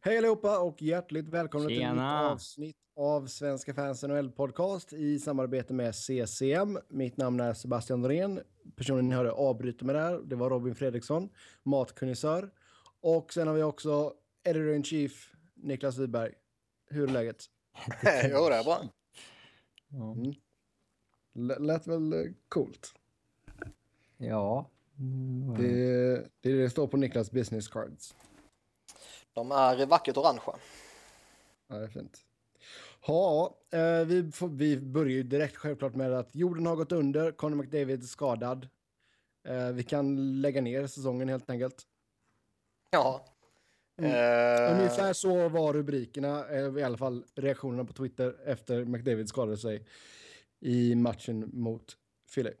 Hej allihopa och hjärtligt välkomna till ett nytt Tjena. avsnitt av Svenska fans NHL podcast i samarbete med CCM. Mitt namn är Sebastian Norén. Personen ni hörde avbryta med där, det var Robin Fredriksson, matkonnässör. Och sen har vi också editor in chief Niklas Wiberg. Hur är läget? jo, det är bra. L- lät väl eh, coolt? ja. Mm, Det, det, är det står på Niklas business cards. De är vackert orangea. Ja, det är fint. Ja, eh, vi, får, vi börjar ju direkt självklart med att jorden har gått under, Conor McDavid är skadad. Eh, vi kan lägga ner säsongen helt enkelt. Ja. Mm. Eh, Ungefär så var rubrikerna, i alla fall reaktionerna på Twitter efter McDavid skadade sig i matchen mot Philly.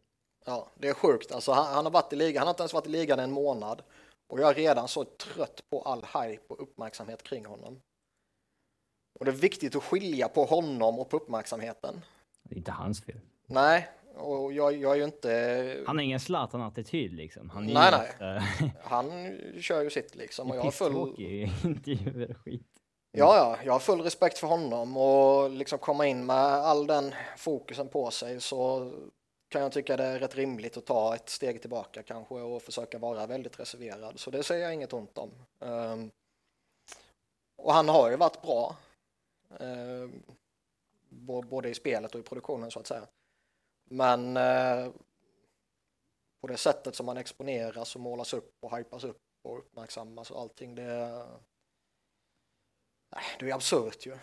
ja, det är sjukt. Alltså, han, han har varit i ligan. Han har inte ens varit i ligan en månad. Och jag är redan så trött på all hype och uppmärksamhet kring honom. Och det är viktigt att skilja på honom och på uppmärksamheten. Det är inte hans fel. Nej, och jag, jag är ju inte... Han har ingen Zlatan-attityd liksom. Han Nej, nej. ofta- Han kör ju sitt liksom. Och jag har full... intervjuer och skit. Ja, ja, jag har full respekt för honom och liksom komma in med all den fokusen på sig så kan jag tycka det är rätt rimligt att ta ett steg tillbaka kanske och försöka vara väldigt reserverad. Så det säger jag inget ont om. Ehm, och han har ju varit bra. ehm, både i spelet och i produktionen så att säga. Men eh, på det sättet som han exponeras och målas upp och hypas upp och uppmärksammas och allting det Nej, det är ju absurt ju.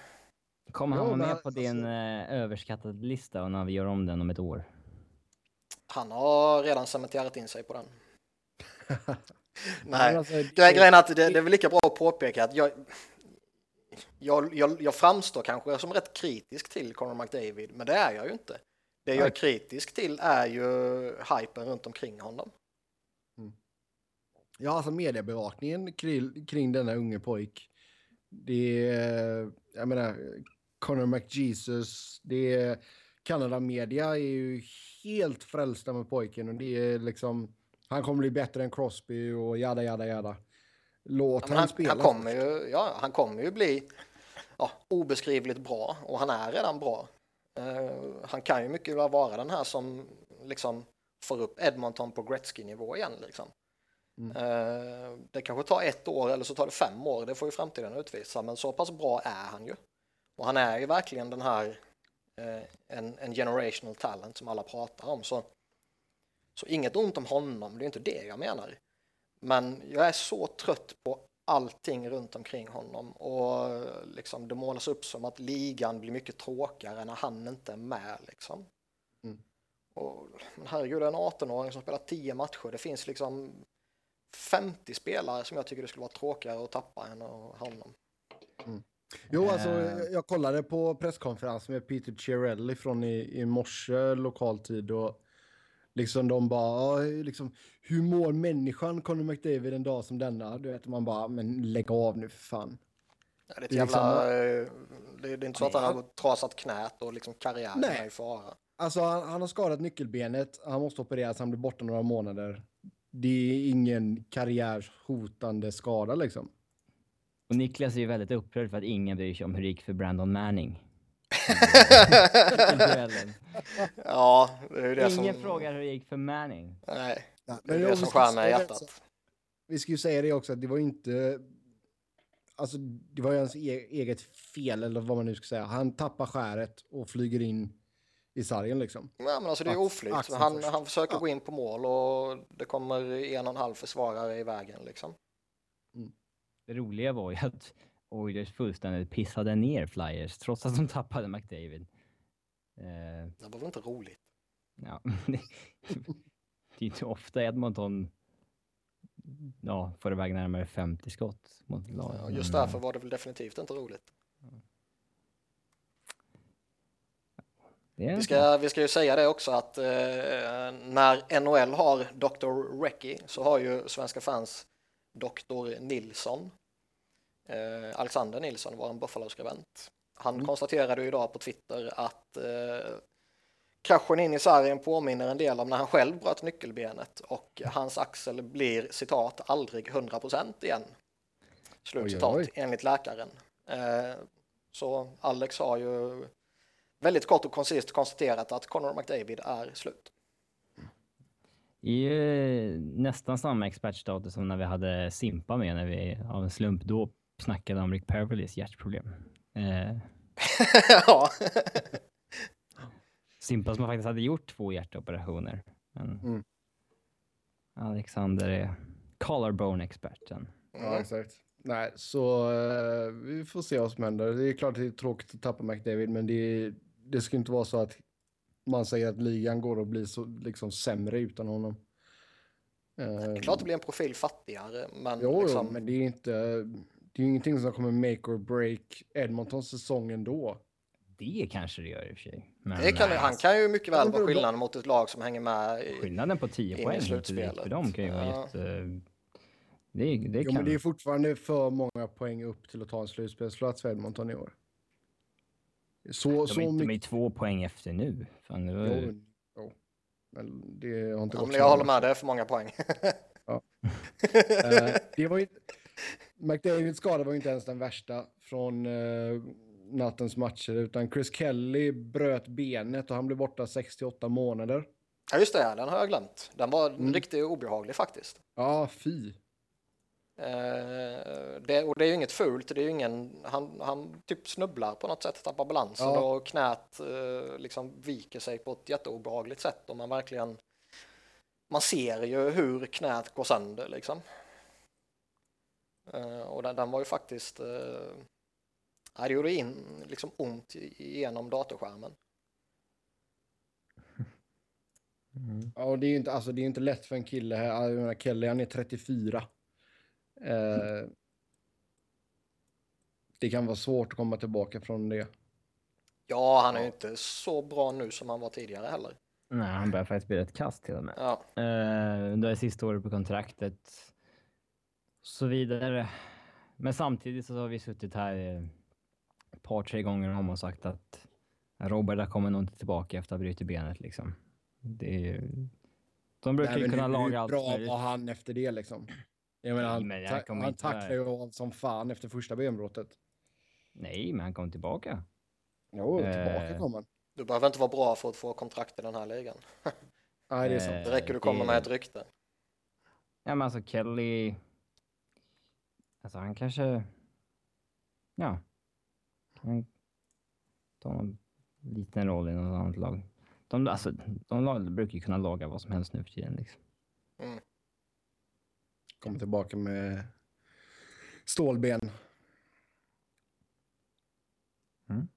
Kommer han vara med på alltså- din eh, överskattade lista när vi gör om den om ett år? Han har redan cementerat in sig på den. Nej, alltså, grejen är att det, det är väl lika bra att påpeka att jag, jag, jag, jag framstår kanske som rätt kritisk till Conor McDavid, men det är jag ju inte. Det jag är kritisk till är ju hypen runt omkring honom. Ja, alltså mediebevakningen kring, kring denna unge pojk. Det är, jag menar, Conor McJesus, det är, Kanada media är ju helt frälsta med pojken och det är liksom, han kommer bli bättre än Crosby och jada, jada, jada. Låt Ja, han, han, spela. han, kommer ju, ja, han kommer ju bli ja, obeskrivligt bra och han är redan bra. Eh, han kan ju mycket väl vara den här som liksom får upp Edmonton på Gretzky-nivå igen. Liksom. Mm. Eh, det kanske tar ett år eller så tar det fem år, det får ju framtiden utvisa, men så pass bra är han ju. Och han är ju verkligen den här en, en generational talent som alla pratar om. Så, så inget ont om honom, det är inte det jag menar. Men jag är så trött på allting runt omkring honom och liksom det målas upp som att ligan blir mycket tråkigare när han inte är med liksom. Mm. Och, men herregud, en 18-åring som spelar 10 matcher, det finns liksom 50 spelare som jag tycker det skulle vara tråkigare att tappa än honom. Jo, alltså, Eh. jag, jag kollade på presskonferensen med Peter Cirelli från i, i morse lokal tid och liksom de bara, "Ja, liksom, hur mår människan Conor McDavid en dag som denna? Du vet, man bara, men lägg av nu för fan. Ja, Det är, Det är liksom- jävla, eh, det, det är inte så att han har trasat knät och liksom karriären Nej. är i fara. Alltså han, han har skadat nyckelbenet, han måste opereras, han blir borta några månader. Det är ingen karriärshotande skada liksom. Och Niklas är ju väldigt upprörd för att ingen bryr sig om hur det gick för Brandon Manning. Ja, det är ju det ingen som... frågar hur det gick för Manning. Nej, Ja, det är det vi som mig i säga- hjärtat. Vi ska ju säga det också, att det var inte... Alltså, det var ju hans e- eget fel, eller vad man nu ska säga. Han tappar skäret och flyger in i sargen liksom. Ja, men alltså det är oflyt. Han, han försöker Ja. gå in på mål och det kommer en och en halv försvarare i vägen liksom. Det roliga var ju att Oilers fullständigt pissade ner Flyers trots att de tappade McDavid. Eh, Det var väl inte roligt. ja. det är ju inte ofta Edmonton ja, får iväg närmare 50 skott mot. Ja, just Men, därför var det väl definitivt inte roligt. det är Vi ska, vi ska ju säga det också att eh, när NHL har Dr. Recky så har ju svenska fans Dr. Nilsson. Eh, Alexander Nilsson var en Buffalo-skribent. Han Mm. konstaterade ju idag på Twitter att eh, kraschen in i sargen påminner en del om när han själv bröt nyckelbenet och hans axel blir citat aldrig 100% igen. Oj, oj. enligt läkaren. Eh, så Alex har ju väldigt kort och koncist konstaterat att Conor McDavid är slut. I eh, nästan samma expertstatus som när vi hade Simpa med när vi av en slump då snackade om Rick Pervilys hjärtproblem. Eh, ja. Simpa som faktiskt hade gjort två hjärtoperationer. Men Mm. Alexander är collarbone-experten. Ja, exakt. Nej, så eh, vi får se vad som händer. Det är klart att det är tråkigt att tappa McDavid, men det, det ska inte vara så att man säger att ligan går att bli så liksom sämre utan honom. Eh, Det är klart det blir en profil fattigare, men jo, liksom, jo, men det är inte. Det är ju ingenting som kommer make or break Edmontons säsong ändå. Det kanske det gör i och för sig. Men det kan, nej, han kan ju mycket väl vara skillnaden mot ett lag som hänger med. I, Skillnaden på 10 in i poäng för dem kan ju vara Ja. jätte... Det, det Jo, kan... men det är fortfarande för många poäng upp till att ta en slutspelsplats för Edmonton i år. Så, de, så är, de är två poäng efter nu. Fan, det var... Jo, jo. Men det har inte ja, gått jag håller med, det är för många poäng. Det var ju, McDavids skada var ju inte ens den värsta från eh, nattens matcher, utan Chris Kelly bröt benet och han blev borta 68 månader. ja, just det, den har jag glömt. Den var Mm. riktigt obehaglig faktiskt. Ja, fy. Eh, det, och det är ju inget fult, det är ju ingen, han, han typ snubblar på något sätt, tappar balansen Ja. och knät eh, liksom viker sig på ett jätteobehagligt sätt och man verkligen, man ser ju hur knät går sönder liksom. Eh, och den, den var ju faktiskt, det gjorde in liksom ont genom datorskärmen. Mm. Ja, och det är ju inte, alltså, det är inte lätt för en kille här. Jag menar, Kelly, han är 34. Eh, det kan vara svårt att komma tillbaka från det. Ja, han är ju inte så bra nu som han var tidigare heller. Nej, han börjar faktiskt bli rätt kast till och med. Ja, Eh, det är sista året på kontraktet. Så vidare. Men samtidigt så har vi suttit här eh, ett par, tre gånger om och sagt att Robert kommer nog inte tillbaka efter att ha brutit benet liksom. Det är ju... De brukar Nej, ju kunna hur, laga hur allt bra möjligt. var han efter det liksom? Jag menar, han, men jag ta- han tacklade ju av som fan efter första benbrottet. Nej, men han kom tillbaka. Jo, Eh. tillbaka kom han. du behöver inte vara bra för att få kontrakt i den här ligan. Nej, det är Eh, sant. Det räcker du kommer det- med ett rykte. Ja, men alltså Kelly... Alltså han kanske... Ja. Han tar någon liten roll i något annat lag. De, alltså, de lag, brukar ju kunna laga vad som helst nu för tiden. Liksom. Kommer tillbaka med stålben. Mm.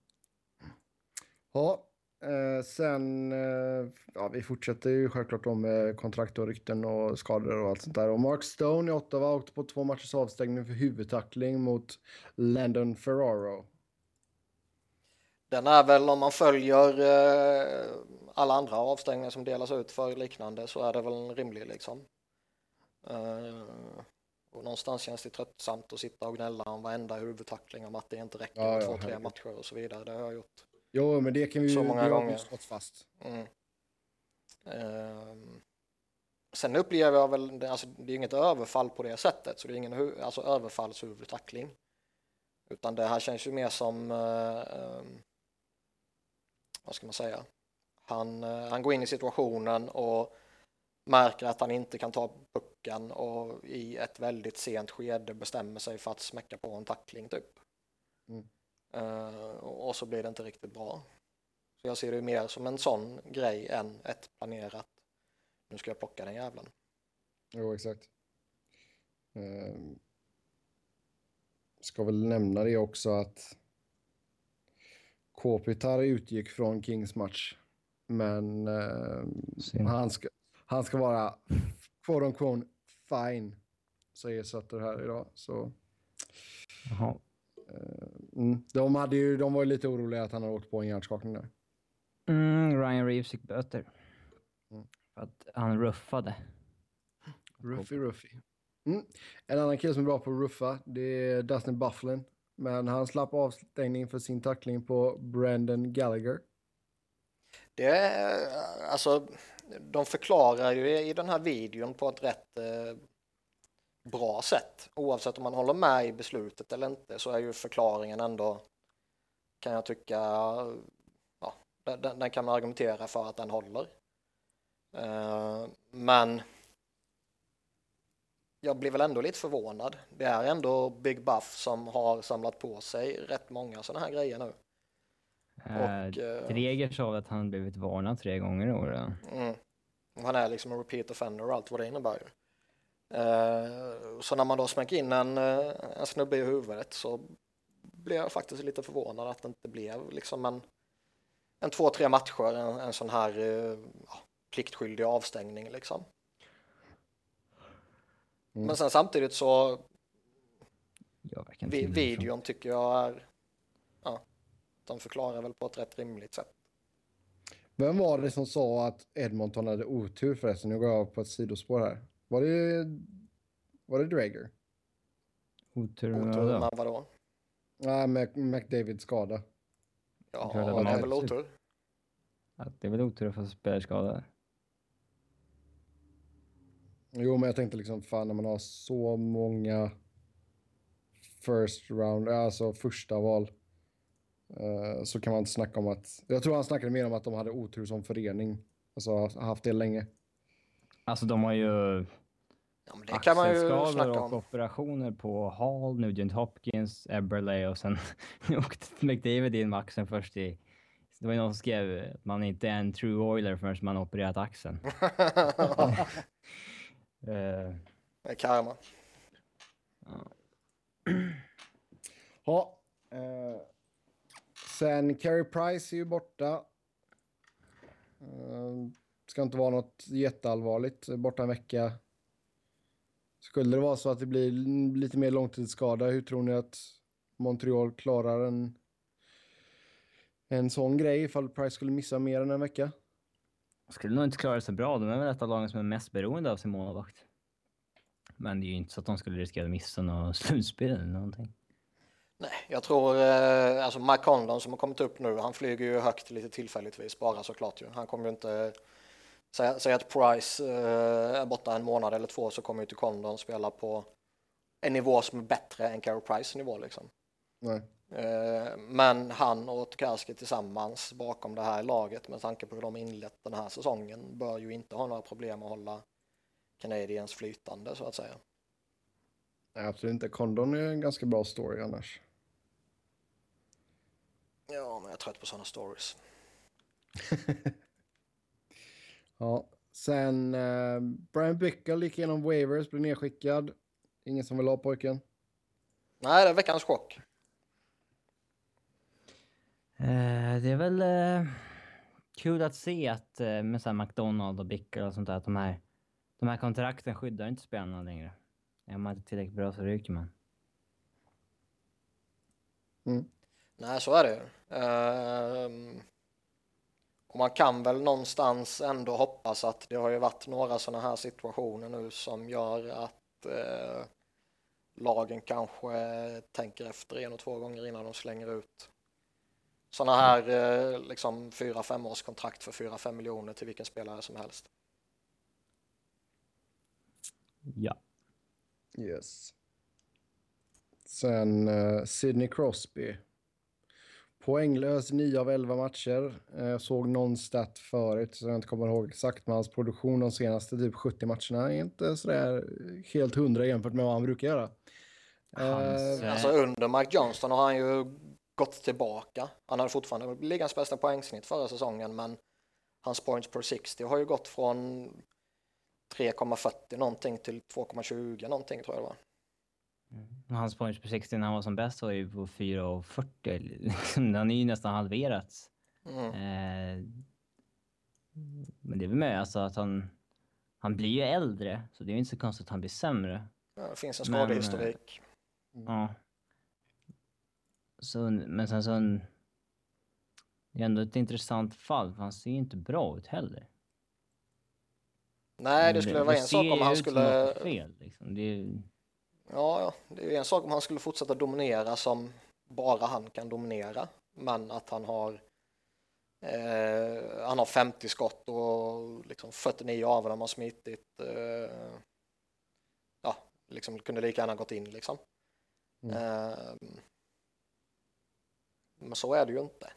Ja, eh, sen, eh, ja vi fortsätter ju självklart om med kontrakt och rykten och skador och allt sånt där. Och Mark Stone i Ottawa åkte på två matchers avstängning för huvudtackling mot Landon Ferraro. Den är väl om man följer eh, alla andra avstängningar som delas ut för liknande så är det väl rimlig liksom. Eh, och någonstans känns det tröttsamt att sitta och gnälla om varenda huvudtackling om att det inte räcker Ja, med ja, två, tre matcher och så vidare. Det har jag gjort. Jo, men det kan vi ju, Så många gånger. slått fast. Mm. Ehm, sen upplever jag väl, alltså, det är inget överfall på det sättet, så det är ingen alltså, överfallshuvudtackling. Utan det här känns ju mer som, eh, ehm, vad ska man säga, han, eh, han går in i situationen och märker att han inte kan ta pucken och i ett väldigt sent skede bestämmer sig för att smäcka på en tackling typ. Mm. Eh, och så blir det inte riktigt bra. Så jag ser det mer som en sån grej än ett planerat, nu ska jag plocka den jävlen. Jo, exakt. Ehm, ska väl nämna det också att Kopitar utgick från Kings match. Men Synd. han, ska, han ska vara quote on quote fine. Säger Sutter här idag. Så, Jaha. mm, de, hade ju, de var ju lite oroliga att han hade åkt på en hjärnskakning där. Mm, Ryan Reeves fick böter. Mm. För att han ruffade. Ruffy Ruffy. Mm. En annan kille som är bra på att ruffa, det är Dustin Bufflin. Men han slapp avstängning för sin tackling på Brandon Gallagher. Det är, alltså, de förklarar ju i den här videon på ett rätt eh, bra sätt. Oavsett om man håller med i beslutet eller inte så är ju förklaringen ändå, kan jag tycka, ja, den, den kan man argumentera för att den håller. Eh, men jag blir väl ändå lite förvånad. Det är ändå Big Buff som har samlat på sig rätt många sådana här grejer nu. Och, uh, Dreger sa att han blivit varnad tre gånger i år. Mm. Han är liksom en repeat offender och allt vad det innebär. Uh, så när man då smäcker in en, en snubbe i huvudet så blir jag faktiskt lite förvånad att det inte blev liksom en, en två, tre matcher, en, en sån här uh, pliktskyldig avstängning liksom. Mm. Men sen samtidigt så vi, videon tycker jag är ja, de förklarar väl på ett rätt rimligt sätt. Vem var det som sa att Edmonton hade otur förresten? Nu går jag på ett sidospår här. Var det, var det Drager? Otur med vadå? Nej, med McDavids skada. Ja, det är väl otur. Ja, det är väl otur att få spelarskada. Jo, men jag tänkte liksom fan när man har så många first round, alltså första val. Uh, så kan man inte snacka om att... Jag tror han snackade mer om att de hade otur som förening. Alltså haft det länge. Alltså de har ju... Ja, men det kan man ju snacka och operationer på Hall, Nugent Hopkins, Eberle och sen åkte McDavid in med axeln först i... Det var ju någon som skrev att man inte är en true oiler förrän man har opererat axeln. Eh. Det är karma. Ja. ja eh. Sen Carey Price är ju borta. Eh. Ska inte vara något jätteallvarligt. Borta en vecka. Skulle det vara så att det blir lite mer långtidsskada, hur tror ni att Montreal klarar en, en sån grej ifall Price skulle missa mer än en vecka? skulle nog inte klara det så bra. De är väl ett av lagen som är mest beroende av sin målvakt. Men det är ju inte så att de skulle riskera att missa något slutspel eller någonting. Nej, jag tror eh, alltså Mike Condon som har kommit upp nu, han flyger ju högt lite tillfälligtvis bara såklart ju. Han kommer ju inte säga, säga att Price eh, är borta en månad eller två så kommer ju inte Condon spela på en nivå som är bättre än Carey Price nivå liksom. Nej. Eh, men han och Tokarski tillsammans bakom det här laget med tanke på hur de inlett den här säsongen bör ju inte ha några problem att hålla Canadiens flytande så att säga. Nej, absolut inte. Condon är en ganska bra story annars. Ja, men jag är trött på sådana stories. ja, sen uh, Brian Bickle gick igenom waivers, blev nedskickad. Ingen som vill ha pojken? Nej, det är veckans chock. Eh, det är väl eh, kul att se att eh, med så McDonald och Bicker och sånt där, att de här, de här kontrakten skyddar inte spelarna längre. Är man inte tillräckligt bra så ryker man. Mm. Nej, så är det uh, Och man kan väl någonstans ändå hoppas att det har ju varit några sådana här situationer nu som gör att uh, lagen kanske tänker efter en och två gånger innan de slänger ut sådana här eh, liksom fyra femårskontrakt för fyra fem miljoner till vilken spelare som helst. Ja. Yes. Sen uh, Sidney Crosby. Poänglös 9 av 11 matcher. Jag såg någon stat förut så jag inte kommer ihåg exakt. Men hans produktion de senaste typ 70 matcherna är inte sådär helt hundra jämfört med vad han brukar göra. Hans, uh, alltså under Mike Johnston har han ju gått tillbaka. Han hade fortfarande ligans bästa poängsnitt förra säsongen men hans points per 60 har ju gått från 3,40 någonting till 2,20 någonting tror jag det var. Mm. Hans points per 60 när han var som bäst var ju på 4,40. Han är ju nästan halverats. Mm. Eh, men det är väl med alltså att han, han blir ju äldre så det är ju inte så konstigt att han blir sämre. Ja, det finns en skadehistorik. Men, eh, ja. Så, men sen så... En, det är ändå ett intressant fall, för han ser ju inte bra ut heller. Nej, det skulle det, vara en sak om han skulle... fel, liksom. det är... Ja, ja, det är en sak om han skulle fortsätta dominera som bara han kan dominera. Men att han har eh, han har 50 skott och liksom 49 av dem har smitit. Eh, ja, liksom kunde lika gärna gått in liksom. Mm. Ehm, men så är det ju inte.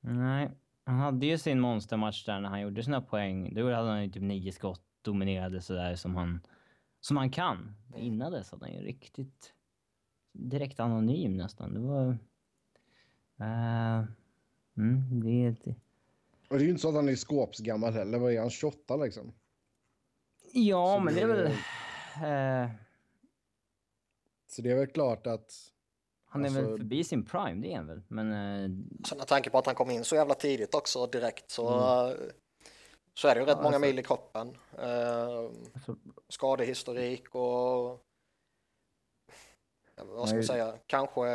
Nej, han hade ju sin monstermatch där när han gjorde sina poäng. Då hade han ju typ nio skott, dominerade sådär som han, som han kan. Innan dess hade han ju riktigt direkt anonym nästan. Det var... Uh, mm, det är ett... Och det är ju inte så att han är skåpsgammal heller. Vad är han? 28 liksom? Ja, Så men det är väl... eh, Så det är väl klart att... han är Alltså- väl förbi sin prime, det är han väl. Men eh, Så med tanke på att han kom in så jävla tidigt också direkt så, Mm. Eh, så är det ju rätt Ja, många alltså- mil i kroppen. Ehm, alltså, skadehistorik och vad ska man säga, kanske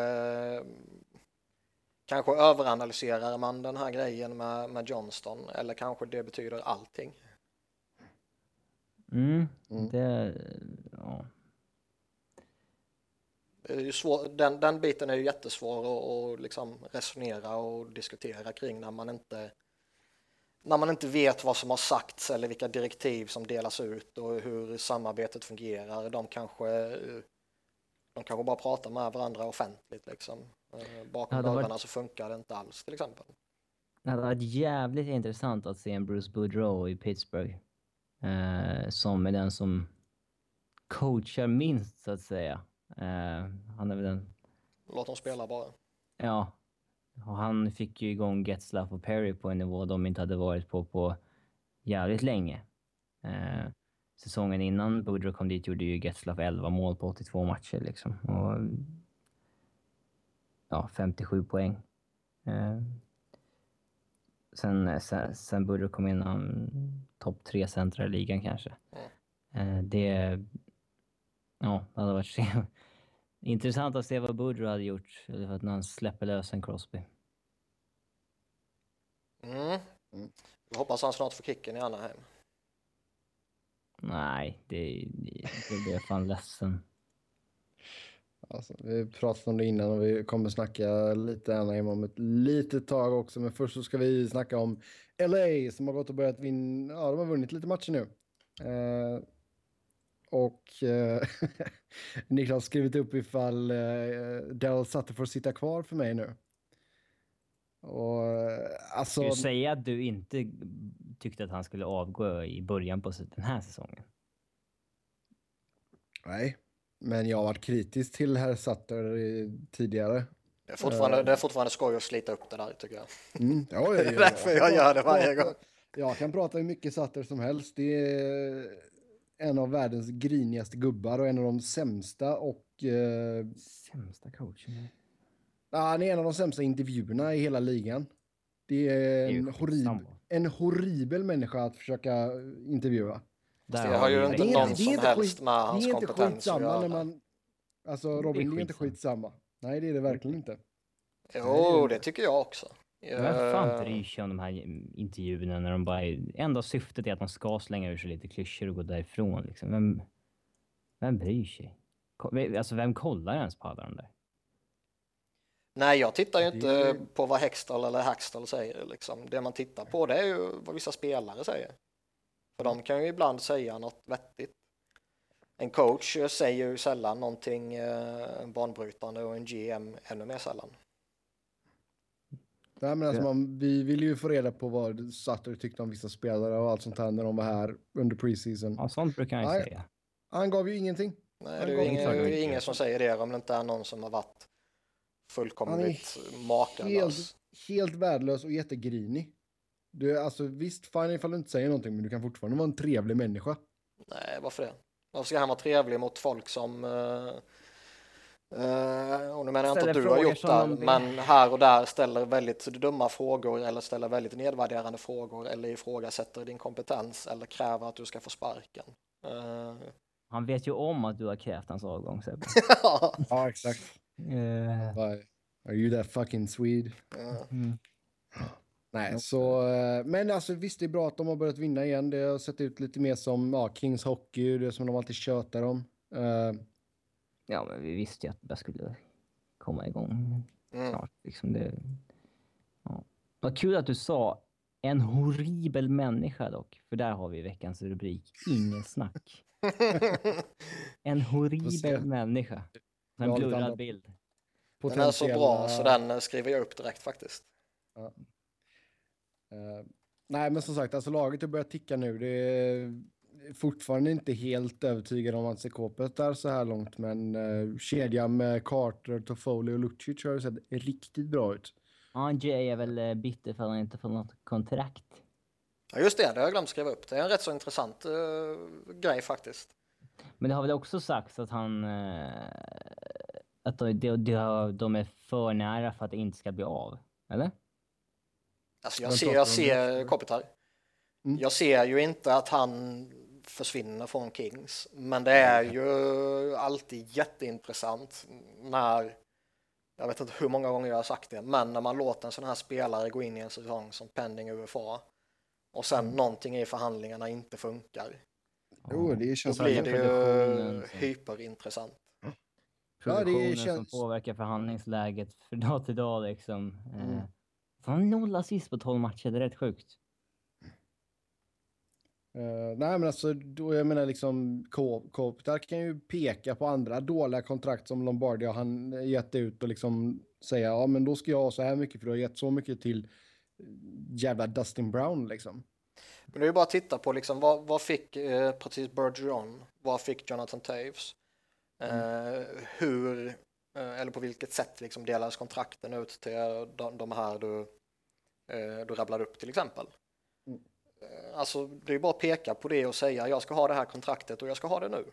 kanske överanalyserar man den här grejen med, med Johnston eller kanske det betyder allting. mm, Mm. det... Ja. Det är ju svår, den, den biten är ju jättesvår att liksom resonera och diskutera kring när man inte när man inte vet vad som har sagts eller vilka direktiv som delas ut och hur samarbetet fungerar. De kanske, de kanske bara pratar med varandra offentligt liksom. Eh, Bakom Ja, dörrarna så funkar det inte alls till exempel. Det hade varit jävligt intressant att se en Bruce Boudreau i Pittsburgh. Eh, som är den som coachar minst, så att säga. Eh, han är väl den... Låt dem spela bara. Ja. Och han fick ju igång Getzlaff och Perry på en nivå de inte hade varit på på jävligt länge. Eh, säsongen innan Boudreau kom dit gjorde ju Getzlaff 11 mål på 82 matcher liksom. Och, ja, 57 poäng. Eh, sen, sen, sen Boudreau kom in, han topp tre centra i ligan kanske. Eh, det... Ja, det hade varit intressant att se vad Boudreau hade gjort eller för att när han släpper lös en Crosby. Mm. Mm. Jag hoppas han snart får kicken i Anaheim. Nej, det, det, det blir jag fan ledsen. Alltså, vi pratade om det innan och vi kommer snacka lite Anaheim om ett litet tag också. Men först så ska vi snacka om LA som har gått och börjat vinna. Ja, de har vunnit lite matcher nu. Eh, och eh, Niklas har skrivit upp ifall eh, Daryl Sutter får sitta kvar för mig nu. Och eh, alltså... Ska du säga att du inte tyckte att han skulle avgå i början på den här säsongen? Nej, men jag har varit kritisk till herr Sutter tidigare. Det är fortfarande, det är fortfarande skoj att slita upp det där tycker jag. Mm, ja, ja, Det är därför kan jag gör prata- det varje gång. Jag kan prata hur mycket Sutter som helst. Det är en av världens grinigaste gubbar och en av de sämsta och... Eh, Sämsta coachen? ja, han är en av de sämsta intervjuerna i hela ligan. Det är är en, skitsamma. horrib en horribel människa att försöka interviewa. Där det har ju inte det. någon det är som inte helst skit- med Det hans är inte kompetens att skitsamma när man... Alltså Det är Robin, det är inte skitsamma. Nej, det är det verkligen inte. Jo, det tycker jag också. Vem fan Eh, bryr sig om de här intervjuerna när de bara... är- Enda syftet är att man ska slänga ur sig lite klyschor och gå därifrån liksom. Vem, vem bryr sig? Alltså vem kollar ens på alla de där? Nej, jag tittar ju Det- inte på vad Hextall eller Hackstall säger. Liksom. Det man tittar på det är ju vad vissa spelare säger. För de kan ju ibland säga något vettigt. En coach säger ju sällan någonting eh, banbrytande och en GM ännu mer sällan. Nej, men alltså man, vi ville ju få reda på vad Sutter tyckte om vissa spelare och allt sånt här när de var här under preseason. Ja, sånt brukar han ju Nej. säga. Han gav ju ingenting. Nej, Han det är ingen, det är ingen som säger det om det inte är någon som har varit fullkomligt makalös. Helt, helt värdelös och jättegrinig. Du, är alltså, visst, fine ifall du inte säger någonting, men du kan fortfarande vara en trevlig människa. Nej, varför det? Varför ska han vara trevlig mot folk som... Uh, uh, och nu menar jag inte att du har gjort det, de- men här och där ställer väldigt dumma frågor eller ställer väldigt nedvärderande frågor eller ifrågasätter din kompetens eller kräver att du ska få sparken. Eh, Han vet ju om att du har krävt hans avgång Sebbe. ja, Ja, exakt. Eh, Are you that fucking Swede? mm. Nej, så... Men alltså visst, det är bra att de har börjat vinna igen. Det har sett ut lite mer som ja, Kings Hockey, det som de alltid tjötar om. Eh, Ja, men vi visste ju att det skulle komma igång mm. snart. Liksom det, ja. Vad kul att du sa en horribel människa dock, för där har vi veckans rubrik. Inget snack. En horribel människa. Ja, En blurrad bild. Den är så bra så Potentiella- den skriver jag upp direkt faktiskt. Eh, nej, men som sagt, alltså laget har börjat ticka nu. Det är fortfarande inte helt övertygad om att Sekopet är så här långt, men uh, kedjan med Carter, Toffoli och Lucic har ju sett riktigt bra ut. Ja, Jay är väl eh, bitter för att han inte får något kontrakt. Ja just det, det har jag glömt skriva upp. Det är en rätt så intressant eh, grej faktiskt. Men det har väl också sagts att han... Eh, att de, de, de, de är för nära för att det inte ska bli av. Eller? Alltså jag ser, jag ser? Kopitar. Mm. Jag ser ju inte att han försvinner från Kings, men det är ju alltid jätteintressant när, jag vet inte hur många gånger jag har sagt det, men när man låter en sån här spelare gå in i en säsong som pending UFA och sen Mm. någonting i förhandlingarna inte funkar, Jo, det då känns blir som det produktionen ju hyperintressant. Ja, det Produktionen känns- som påverkar förhandlingsläget för dag till dag liksom. Mm. Eh, fan, noll assist på 12 matcher, det är rätt sjukt. Eh, nej, men alltså, då, jag menar liksom, Ko- Kopitar kan ju peka på andra dåliga kontrakt som Lombardi har han gett ut och liksom säga, ja men då ska jag ha så här mycket för du har gett så mycket till eh, jävla Dustin Brown liksom. Men det är ju bara att titta på liksom, vad, vad fick eh, precis Bergeron, vad fick Jonathan Taves, eh, hur, eh, eller på vilket sätt liksom delades kontrakten ut till de, de här du, eh, du rabblade upp till exempel. Eh, alltså det är bara att peka på det och säga jag ska ha det här kontraktet och jag ska ha det nu.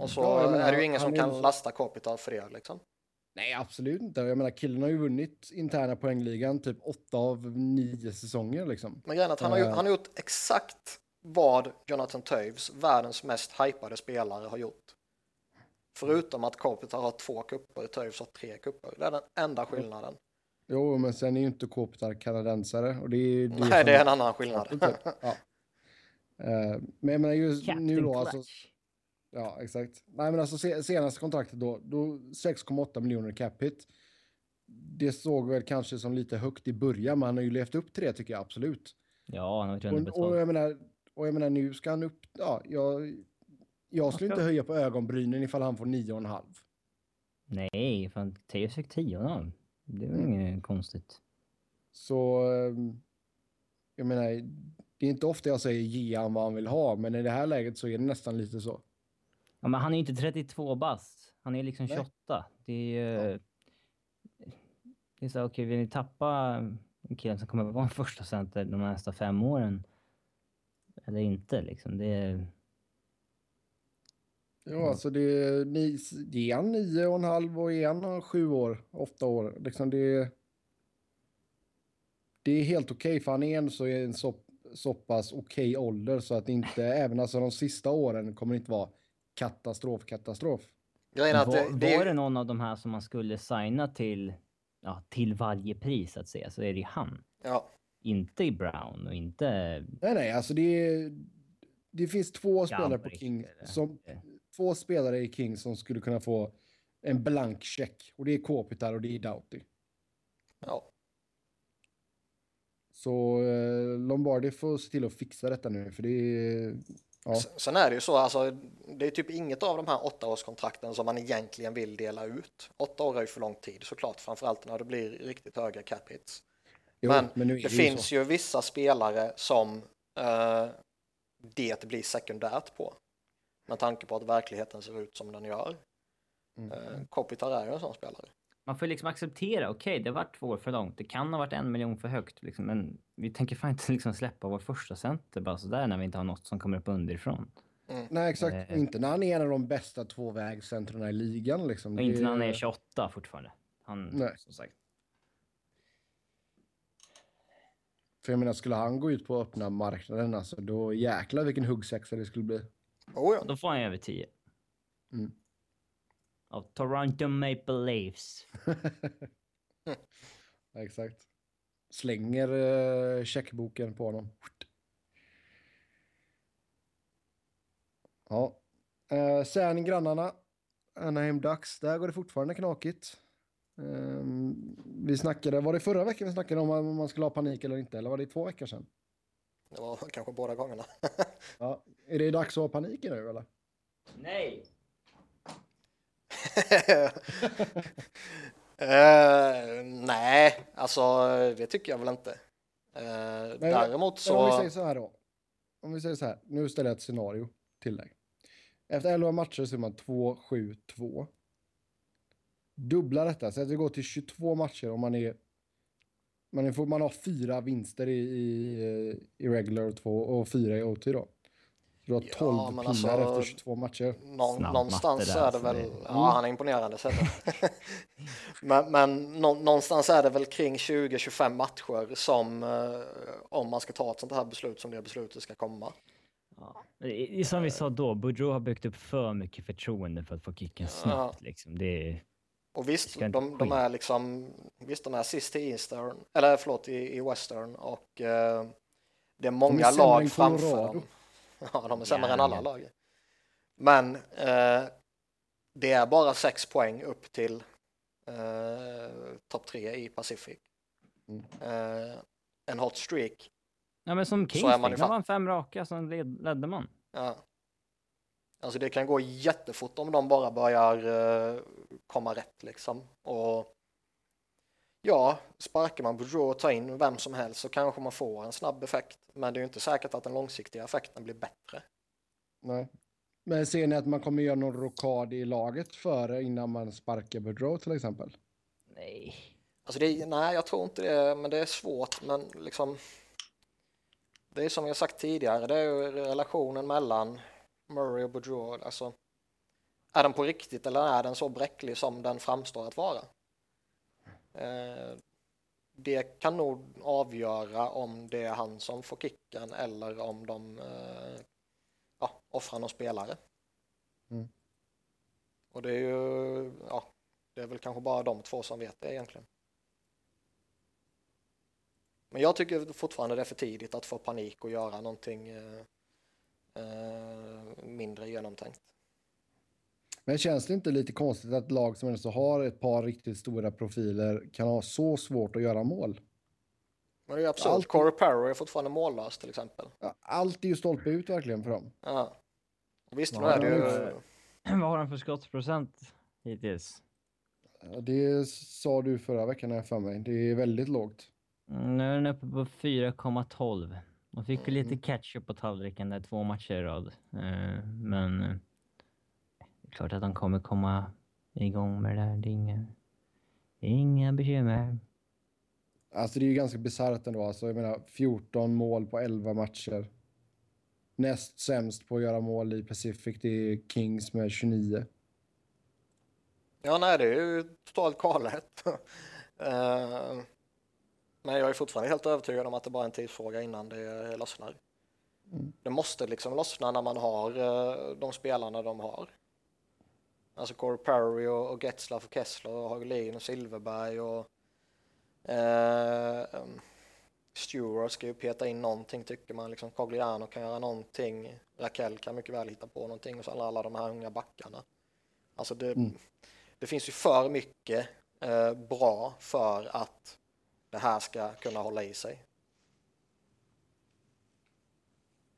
Och så Ja, menar, är det ju ingen som kan ju- lasta Kopitar för det liksom. Nej, absolut inte. Jag menar, killen har ju vunnit interna poängligan typ åtta av nio säsonger liksom. Men grejen att han har, ju, Eh. han har gjort exakt vad Jonathan Toews, världens mest hypade spelare, har gjort. Förutom att Kopitar har två kupper, Toews har tre kupper. Det är den enda skillnaden. Jo, men sen är ju inte Kopitar kanadensare och det är det Nej, det är en annan skillnad. Ja. Eh, men jag menar just Captain nu då, alltså. Ja, exakt. Nej, men alltså se, senaste kontraktet då, då 6,8 miljoner cap hit. Det såg väl kanske som lite högt i början, men han har ju levt upp till det tycker jag absolut. Ja, han har varit Och, och, underbetald. jag menar, och jag menar, nu ska han upp, ja, jag, jag skulle inte höja på ögonbrynen ifall han får 9,5. Nej, fan Teos fick 10 av. Det är väl Mm. inget konstigt. Så, ehm, jag menar, det är inte ofta jag säger ge han vad han vill ha, men i det här läget så är det nästan lite så. Ja, men han är ju inte 32 bast. Han är liksom Nej. 28. Det är ju... Det är så, okej, vill ni tappa en kille som kommer att vara en första center de nästa fem åren? Eller inte liksom. Det är... Ja, alltså det är, ni, ge han nio och en halv och ge han sju år, åtta år. Liksom det, det är helt okej för han är ändå så en så, så pass okej ålder så att det inte, även alltså de sista åren kommer det inte vara katastrof, katastrof. Är att var, det, det, var det är, någon av de här som man skulle signa till, ja, till varje pris att säga, så är det han. ja, Inte i Brown och inte Nej, nej, alltså det, är- det finns två spelare på King eller- som, två spelare i King som skulle kunna få en blank check och det är Kopitar och det är Doughty. ja. Så eh, Lombardi får se till att fixa detta nu för det är... Ja. Sen är det ju så, alltså, det är typ inget av de här åttaårskontrakten som man egentligen vill dela ut. Åtta år är ju för lång tid såklart, framförallt när det blir riktigt höga cap hits. Jo, Men är Det ju finns så. ju vissa spelare som eh, det blir sekundärt på. Med tanke på att verkligheten ser ut som den gör. Mm. Eh, Kopitar är ju en sån spelare. Man får liksom acceptera, okej, det har varit två år för långt. Det kan ha varit en miljon för högt, liksom, men vi tänker fan inte liksom släppa vår första center bara sådär när vi inte har något som kommer upp underifrån. Nej, exakt. Eh. Inte när han är en av de bästa tvåvägscentrarna i ligan. Liksom. Och inte Det- när han är 28 fortfarande. Han, Nej. som sagt. För jag menar, skulle han gå ut på öppna marknaden, alltså, då jäklar vilken huggsexa det skulle bli. Oh, ja. Då får han över 10. Mm. Av Toronto Maple Leafs. Exakt. Slänger uh, checkboken på honom. Ja. Uh, sen grannarna. Anaheim Ducks. Där går det fortfarande knakigt. Ehm, vi snackade, var det förra veckan vi snackade om om man skulle ha panik eller inte? Eller var det två veckor sedan? Det var kanske båda gångerna. Ja. Är det dags att ha panik nu eller? Nej! Eh, nej, alltså det tycker jag väl inte. Eh, Men- däremot Men om vi så... säger så här då. Om vi säger så här, nu ställer jag ett scenario till dig. Efter 11 matcher så är man 2-7-2. Dubbla detta, så att vi går till 22 matcher om man är... Man, är, man har fyra vinster i, i, i regular och, två, och fyra i OT då. Du har Ja, 12 men pinnar alltså- efter 22 matcher. Någon, någonstans där, är det alltså, väl, det- ja han är imponerande så är det. men men nå, någonstans är det väl kring 20-25 matcher som eh, om man ska ta ett sånt här beslut som det beslutet ska komma. Ja. Som vi sa då, Boudreau har byggt upp för mycket förtroende för att få kicken snabbt. Liksom. Det är, Och visst, de, de är liksom, visst de är sist i Eastern, eller förlåt i, i Western och eh, det är många sämre än lag framför dem. Ja, de är sämre Ja, än alla lag. Men eh, det är bara sex poäng upp till eh, topp tre i Pacific. Mm. Eh, en hot streak. ja, men som är Kings, man fan. vann fem raka, sen led, ledde man. Ja. Alltså det kan gå jättefort om de bara börjar eh, komma rätt liksom. Och ja, sparkar man Boudreau och tar in vem som helst så kanske man får en snabb effekt. Men det är ju inte säkert att den långsiktiga effekten blir bättre. Nej. Men ser ni att man kommer göra någon rockad i laget före innan man sparkar Boudreau till exempel? Nej. Alltså det nej, jag tror inte det, men det är svårt. Men liksom, det är som jag sagt tidigare, det är ju relationen mellan Murray och Boudreau. Alltså, är den på riktigt eller är den så bräcklig som den framstår att vara? Eh, det kan nog avgöra om det är han som får kicken eller om de eh, ja, offrar någon spelare. Mm. Och det är ju, ja, det är väl kanske bara de två som vet det egentligen. Men jag tycker fortfarande det är för tidigt att få panik och göra någonting eh, eh, mindre genomtänkt. Men känns det inte lite konstigt att lag som ändå har ett par riktigt stora profiler kan ha så svårt att göra mål? Men det är absurt. Allt- Corey Perry är fortfarande mållös till exempel. Ja, Allt är ju stolpe ut verkligen för dem. Ja. Visst, Ja, är det ju... Vad har han för skottsprocent hittills? Det sa du förra veckan här för mig. Det är väldigt lågt. Mm, Nu är den uppe på 4,12. De fick ju Mm. lite ketchup på tallriken där två matcher i rad. Eh, Men eh, det är klart att de kommer komma igång med det där. Det är inga, inga bekymmer. Alltså det är ju ganska bisarrt ändå. Alltså, jag menar 14 mål på 11 matcher. Näst sämst på att göra mål i Pacific det är Kings med 29. Ja, nej, det är ju totalt galet. Eh, Men jag är fortfarande helt övertygad om att det bara är en tidsfråga innan det lossnar. Mm. Det måste liksom lossna när man har eh, de spelarna de har. Alltså Corey Perry och, och Getzlaff och Kessler och Hagelin och Silverberg och eh, um, Stewart ska ju peta in någonting tycker man. Liksom Cogliano kan göra någonting. Raquel kan mycket väl hitta på någonting och så alla, alla de här unga backarna. Alltså det, Mm. det finns ju för mycket eh, bra för att det här ska kunna hålla i sig.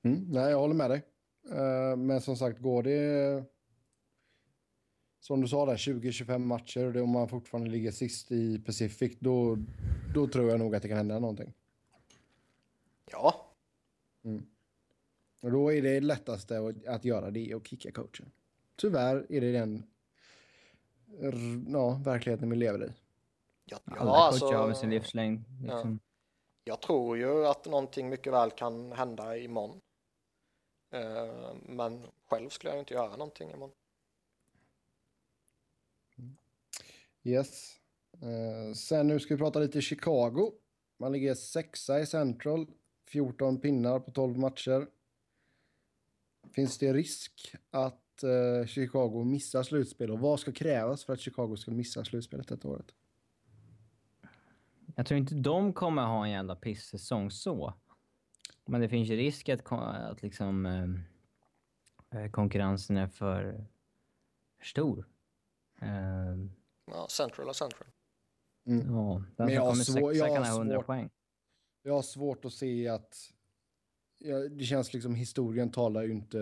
Mm, nej, jag håller med dig. Eh, men som sagt, går det... Som du sa där, 20-25 matcher och det, om man fortfarande ligger sist i Pacific, då, då tror jag nog att det kan hända någonting. Ja, Och då är det lättaste att, att göra det och kicka coachen. Tyvärr är det den ja, verkligheten vi lever i. ja, Alla ja coacher har väl alltså, sin livslängd. Liksom. jag tror ju att någonting mycket väl kan hända imorgon. Eh, men själv skulle jag inte göra någonting imorgon. Yes. Eh, sen nu ska vi prata lite Chicago. Man ligger sexa i Central, 14 pinnar på 12 matcher. Finns det risk att eh, Chicago missar slutspel och vad ska krävas för att Chicago ska missa slutspelet detta året? Jag tror inte de kommer ha en jävla piss-säsong så. Men det finns ju risk att, att liksom eh, eh, konkurrensen är för, för stor. Eh, Ja, Central och Central. ja, den Men jag har kommer svår- jag kan har ha 100 svårt- poäng. Jag har svårt att se att... Ja, det känns liksom historien talar ju inte...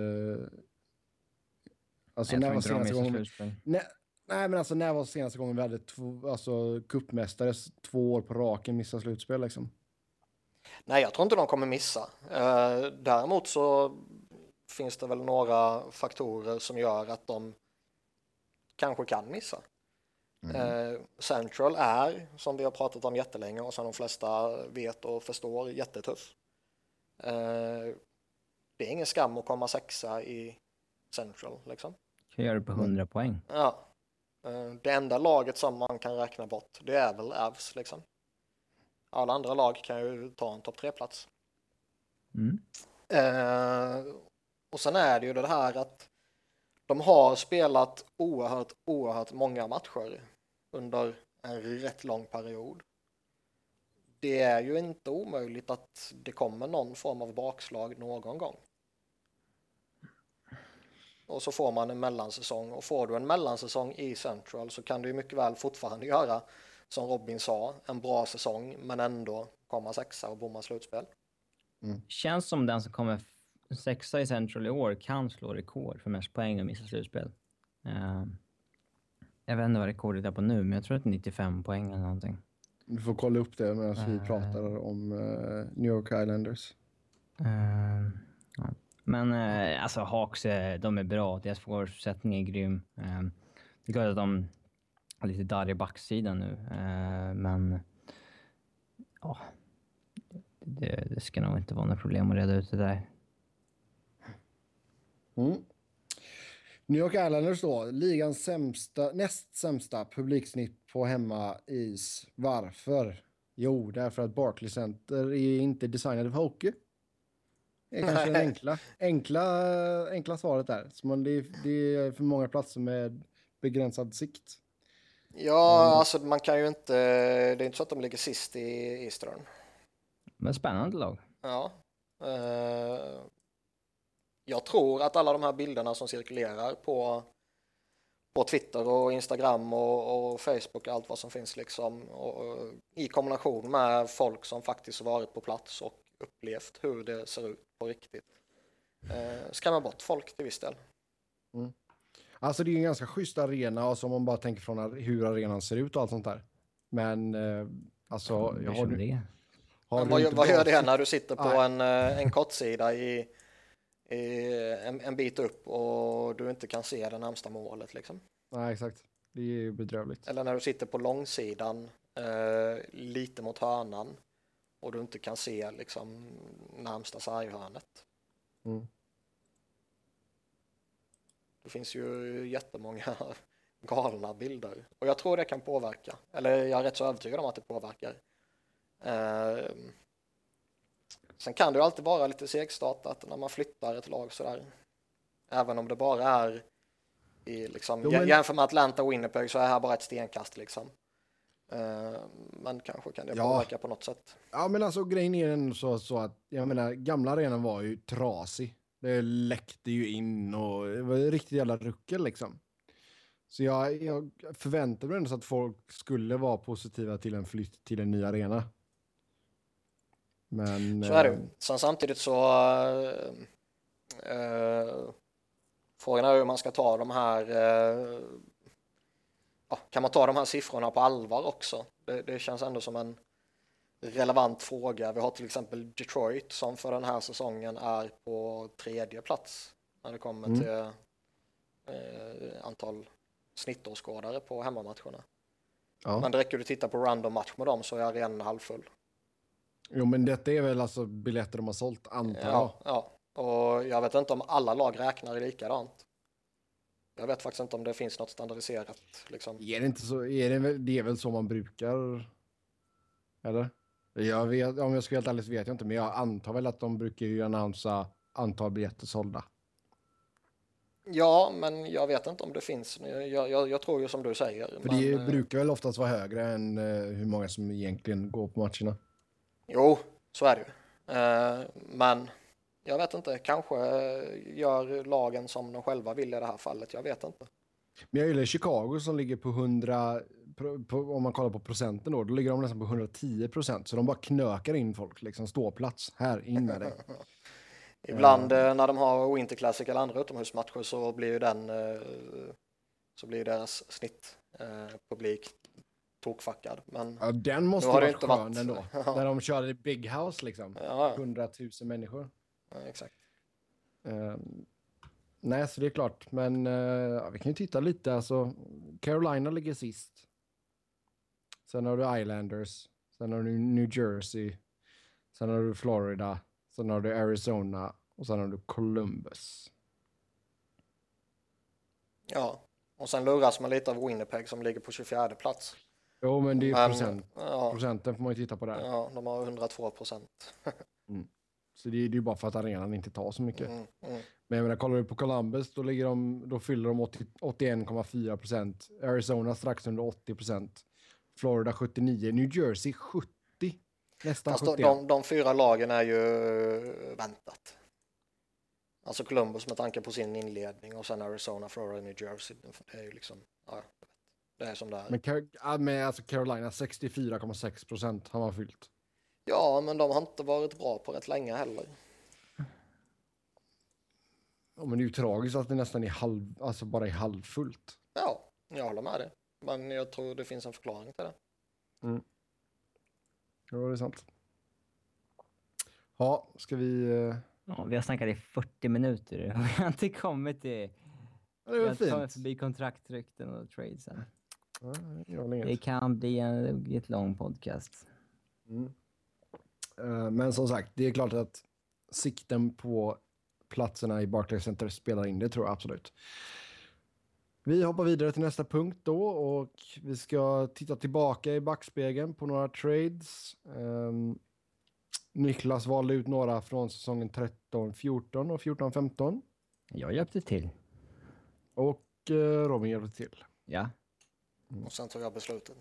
Alltså, jag när tror var inte de senaste gången... Nej, nej, men alltså när var senaste gången vi hade två, alltså cupmästare två år på raken missa slutspel liksom? Nej, jag tror inte de kommer missa. Eh, däremot så finns det väl några faktorer som gör att de kanske kan missa. Eh, Central är, som vi har pratat om jättelänge och som de flesta vet och förstår, jättetuff. Eh, det är ingen skam att komma sexa i Central, liksom. Kan göra det på 100 poäng. Ja. Eh, Det enda laget som man kan räkna bort, det är väl Avs liksom. Alla andra lag kan ju ta en topp tre-plats. Mm. Eh, och sen är det ju det här att de har spelat oerhört, oerhört många matcher under en rätt lång period. Det är ju inte omöjligt att det kommer någon form av bakslag någon gång. Och så får man en mellansäsong och får du en mellansäsong i Central så kan du ju mycket väl fortfarande göra som Robin sa, en bra säsong men ändå komma sexa och bomma slutspel. Känns som den som kommer sexa i Central i år kan slå rekord för mest poäng och missa slutspel. Eh, jag vet inte vad rekordet är på nu, men jag tror att det är 95 poäng eller någonting. Du får kolla upp det medan vi Eh. pratar om eh, New York Islanders. Eh, ja. Men eh, alltså Hawks, eh, de är bra. Deras forwardsättning är grym. Eh, det är klart att de har lite darr i backsidan nu, eh, men ja, det, det ska nog inte vara några problem att reda ut det där. Mm. New York Islanders då, ligans sämsta, näst sämsta publiksnitt på hemmais. Varför? Jo, därför att Barclays Center är inte designade för hockey. Det är kanske det enkla, enkla, enkla svaret där. Så man, det, är, det är för många platser med begränsad sikt. Ja, alltså man kan ju inte, det är inte så att de ligger sist i Eastern. Men spännande lag. Ja. Eh, jag tror att alla de här bilderna som cirkulerar på, på Twitter och Instagram och, och Facebook och allt vad som finns liksom och, och, i kombination med folk som faktiskt har varit på plats och upplevt hur det ser ut på riktigt eh, skrämmer bort folk till viss del. Alltså det är en ganska schysst arena, alltså om man bara tänker från hur arenan ser ut och allt sånt där. Men eh, alltså, jag har, det? har vad, inte vad gör det när du sitter på Nej. en, eh, en kortsida i, i en, en bit upp och du inte kan se det närmsta målet liksom? Nej, exakt. Det är ju bedrövligt. Eller när du sitter på långsidan eh, lite mot hörnan och du inte kan se liksom närmsta sarghörnet. Mm. Det finns ju jättemånga galna bilder och jag tror det kan påverka. Eller jag är rätt så övertygad om att det påverkar. Eh, sen kan det ju alltid vara lite segstartat när man flyttar ett lag sådär. Även om det bara är i liksom, Jo, men- jämför med Atlanta och Winnipeg så är det här bara ett stenkast liksom. Eh, men kanske kan det Ja. påverka på något sätt. Ja, men alltså grejen är ändå så, så att, jag menar, gamla arenan var ju trasig. Det läckte ju in och det var riktigt jävla ruckel liksom. Så jag, jag förväntade mig ändå så att folk skulle vara positiva till en flytt till en ny arena. Men... Så är det eh. Sen samtidigt så eh, eh, frågan är hur man ska ta de här eh, ja, kan man ta de här siffrorna på allvar också? Det, det känns ändå som en relevant fråga. Vi har till exempel Detroit som för den här säsongen är på tredje plats när det kommer Mm. till eh, antal snittåskådare på hemmamatcherna. ja. Men det räcker att titta på random match med dem så är arenan halvfull. Jo, men detta är väl alltså biljetter de har sålt, antar jag. Ja, ja, och jag vet inte om alla lag räknar likadant. Jag vet faktiskt inte om det finns något standardiserat. Liksom. Är det inte så? Är det, väl, det är väl så man brukar? Eller? Jag vet, om jag ska vara helt ärlig så vet jag inte, men jag antar väl att de brukar ju annonsa antal biljetter sålda. Ja, men jag vet inte om det finns. Jag, jag, jag tror ju som du säger. För men, det eh, brukar väl oftast vara högre än eh, hur många som egentligen går på matcherna. Jo, så är det ju. Eh, men jag vet inte, kanske eh, gör lagen som de själva vill i det här fallet. Jag vet inte. Men jag gillar Chicago som ligger på 100, på, på, om man kollar på procenten då, då ligger de nästan på 110 procent. Så de bara knökar in folk, liksom ståplats, här, in med dig. Ibland eh, när de har Winter Classic eller andra utomhusmatcher så blir ju den så blir deras snittpublik tokfackad. Men Ja, den måste vara inte skön varit- ändå. Ja. När de körde Big House liksom. ja, 100 000 människor. Ja, exakt. Ehm, nej, så det är klart. Men ja, vi kan ju titta lite. Alltså, Carolina ligger sist. Sen har du Islanders. Sen har du New Jersey. Sen har du Florida. Sen har du Arizona. Och sen har du Columbus. Ja, och sen luras man lite av Winnipeg som ligger på 24 plats. Jo, men det är Men, procent. Ja, Procenten får man ju titta på där. ja, de har 102 procent. Så det är det är ju bara för att arenan inte tar så mycket. Mm, mm. Men jag menar, kollar du på Columbus, då, ligger de, då fyller de 80 81,4 procent. Arizona strax under 80 procent. Florida 79. New Jersey 70. Nästan Fast de, 71. de, de fyra lagen är ju väntat. Alltså Columbus med tanke på sin inledning och sen Arizona, Florida, New Jersey. Det är ju liksom, ja, det är som det är. Men, men alltså Carolina 64,6 procent har man fyllt. Ja, men de har inte varit bra på rätt länge heller. Ja, men det är ju tragiskt att det nästan är halv, alltså bara är halvfullt. Ja, jag håller med dig. Men jag tror det finns en förklaring till det. Ja, det är sant. Ja, ska vi... eh, Ja, vi har snackat i 40 minuter och vi har inte kommit till... Ja, det Vi var har inte kommit fint. förbi kontraktrykten och tradesen. Ja. Det kan bli en ruggigt lång podcast. Mm. Eh, Men som sagt, det är klart att sikten på platserna i Barclays Center spelar in, det tror jag absolut. Vi hoppar vidare till nästa punkt då och vi ska titta tillbaka i backspegeln på några trades. Um, Niklas valde ut några från säsongen 13-14 och 14-15 Jag hjälpte till. och uh, Robin hjälpte till. Ja. Och sen tog jag beslutet.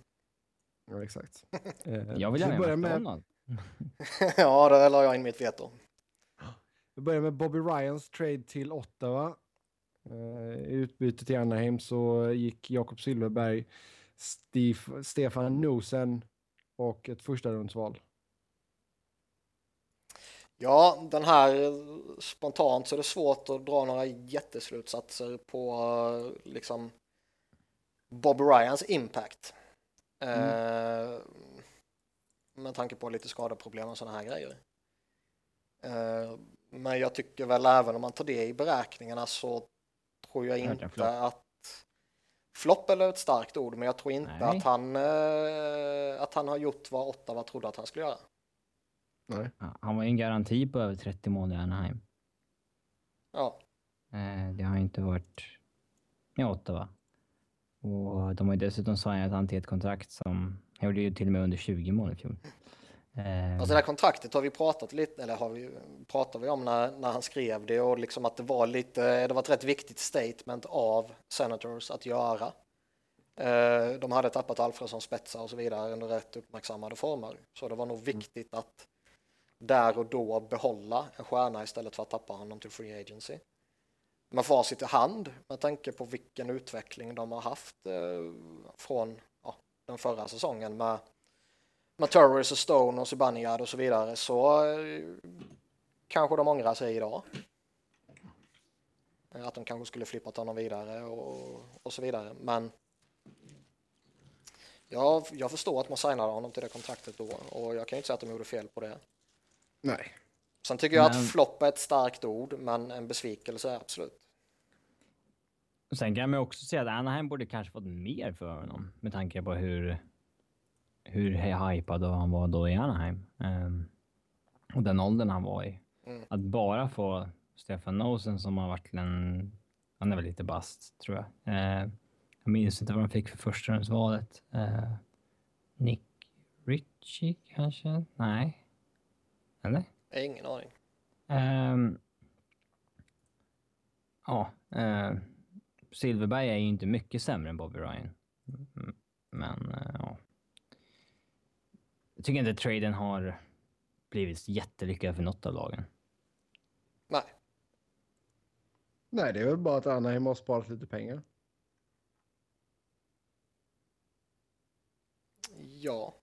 Ja, exakt. Jag vill vi gärna börjar göra med, McDonalds. ja, där la jag in mitt veto. Vi börjar med Bobby Ryans trade till Ottawa. Uh, I utbyte till Anaheim så gick Jakob Silverberg, Steve, Stefan Nosen och ett första rundsval. Ja, den här spontant så är det svårt att dra några jätteslutsatser på eh, liksom Bob Ryans impact. Eh, med tanke på lite skadeproblem och sådana här grejer. Eh, men jag tycker väl även om man tar det i beräkningarna så tror jag inte flopp. att Flopp är ett starkt ord, men jag tror inte Nej. att han, eh, att han har gjort vad Ottawa trodde att han skulle göra. Nej. Han var ju en garanti på över 30 mål i Anaheim. Ja, Eh, Det har inte varit med Ottawa. Och de har ju dessutom signat han till ett kontrakt som... Han gjorde ju till och med under 20 mål i fjol. Alltså det här kontraktet har vi pratat lite, eller har vi, pratar vi om när, när han skrev det och liksom att det var lite, det var ett rätt viktigt statement av Senators att göra. Eh, de hade tappat Alfredsson, spetsar och så vidare under rätt uppmärksammade former. Så det var nog viktigt att där och då behålla en stjärna istället för att tappa honom till free agency. Med facit i hand, med tanke på vilken utveckling de har haft eh, från den förra säsongen med med Turris och Stone och Zibanejad och så vidare så eh, kanske de ångrar sig idag. Eh, Att de kanske skulle flippat honom vidare och, och så vidare. Men ja, jag förstår att man signade honom till det kontraktet då och jag kan ju inte säga att de gjorde fel på det. Nej. Sen tycker jag Men- att flopp är ett starkt ord, men en besvikelse är absolut. Sen kan man också säga att Anaheim borde kanske fått mer för honom med tanke på hur, hur hypad han var då i Anaheim. Ehm, och den åldern han var i. Mm. Att bara få Stefan Nosen som har varit en... Han är väl lite bast, tror jag. Eh, jag minns inte vad de fick för förstahundsvalet. Eh, Nick Ritchie kanske? Nej. Eller? Jag har ingen aning. Ehm, ja, eh, Silverberg är ju inte mycket sämre än Bobby Ryan. Mm, Men eh, ja. Jag tycker inte traden har blivit jättelyckad för något av lagen. Nej, Nej, det är väl bara att Anaheim har sparat lite pengar. ja,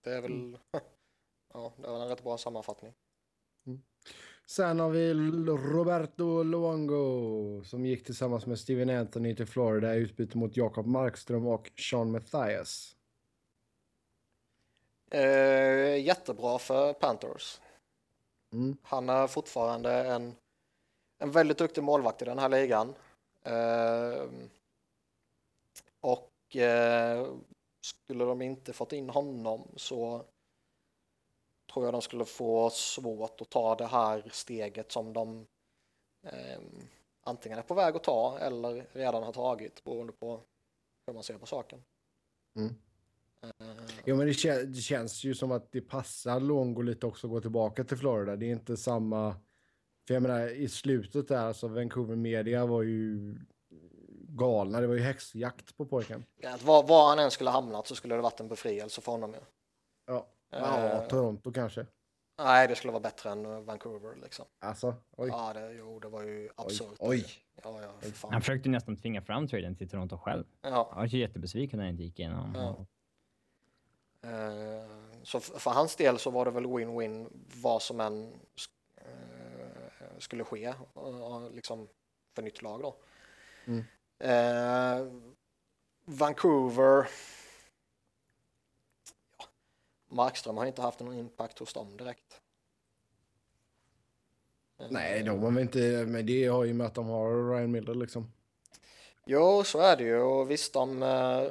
det är väl ja, det väl en rätt bra sammanfattning. Sen har vi Roberto Luongo som gick tillsammans med Steven Anthony till Florida i utbyte mot Jakob Markström och Sean Mathias. Eh, jättebra för Panthers. Mm. Han är fortfarande en, en väldigt duktig målvakt i den här ligan. Eh, och eh, skulle de inte fått in honom så tror jag de skulle få svårt att ta det här steget som de eh, antingen är på väg att ta eller redan har tagit beroende på hur man ser på saken. Mm. Eh, Jo, men det, kä- det känns ju som att det passar Longo lite också att gå tillbaka till Florida. Det är inte samma... För jag menar, i slutet där, alltså Vancouver Media var ju galna. Det var ju häxjakt på pojken. var, var han än skulle hamnat så skulle det varit en befrielse för honom. Ju. Ja, ja Eh. Toronto kanske. Nej, det skulle vara bättre än eh, Vancouver liksom. Alltså, oj. Ja, det, jo, det var ju oj, absurt. oj. Ja, ja, för fan. Han försökte nästan tvinga fram traden till Toronto själv. Ja, Jag var ju jättebesviken när det inte gick igenom. Ja. eh, så för hans del så var det väl win-win vad som än sk- skulle ske, liksom för nytt lag då. Mm. Vancouver. Markström har inte haft någon impact hos dem direkt. Nej, de har inte... Men det har ju med att de har Ryan Miller liksom. Jo, så är det ju och visst de eh,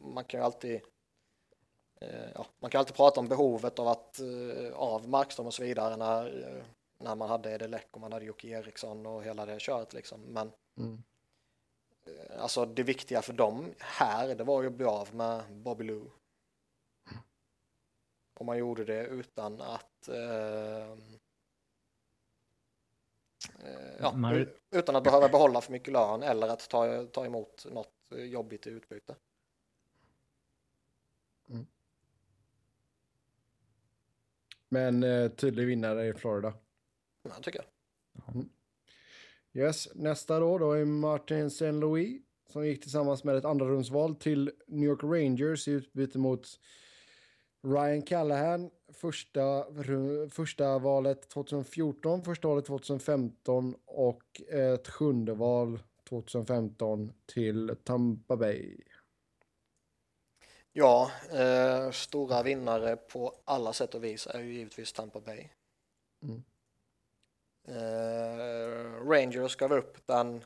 man kan ju alltid eh, ja, man kan alltid prata om behovet av att eh, av Markström och så vidare när, när man hade Edelec och man hade Jocke Eriksson och hela det köret liksom. Men Mm. alltså det viktiga för dem här, det var ju att bli av med Bobby Lou. Och man gjorde det utan att eh, eh, ja, Man- u- utan att behöva behålla för mycket lön eller att ta, ta emot något eh, jobbigt i utbyte. Men eh, tydlig vinnare i Florida. Ja, tycker jag. Yes, nästa då, då är Martin St. Louis som gick tillsammans med ett andra rundsval till New York Rangers i utbyte mot Ryan Callahan. Första, första valet 2014, första valet 2015 och ett sjunde val 2015 till Tampa Bay. Ja, eh, stora vinnare på alla sätt och vis är ju givetvis Tampa Bay. Mm. Eh, Rangers gav upp den,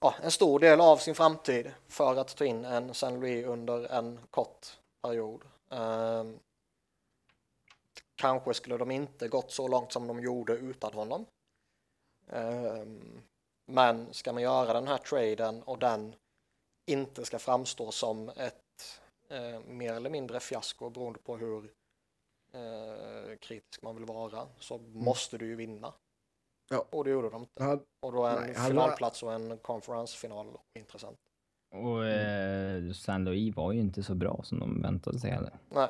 ja, en stor del av sin framtid för att ta in en San Louis under en kort period. Eh, kanske skulle de inte gått så långt som de gjorde utan honom. Eh, men ska man göra den här traden och den inte ska framstå som ett eh, mer eller mindre fiasko beroende på hur eh, kritisk man vill vara så måste du ju vinna. Ja. Och det gjorde de inte. Han, Och då är en Nej, finalplats och en konferensfinal intressant. Och eh, San Louis var ju inte så bra som de väntade sig heller. Nej,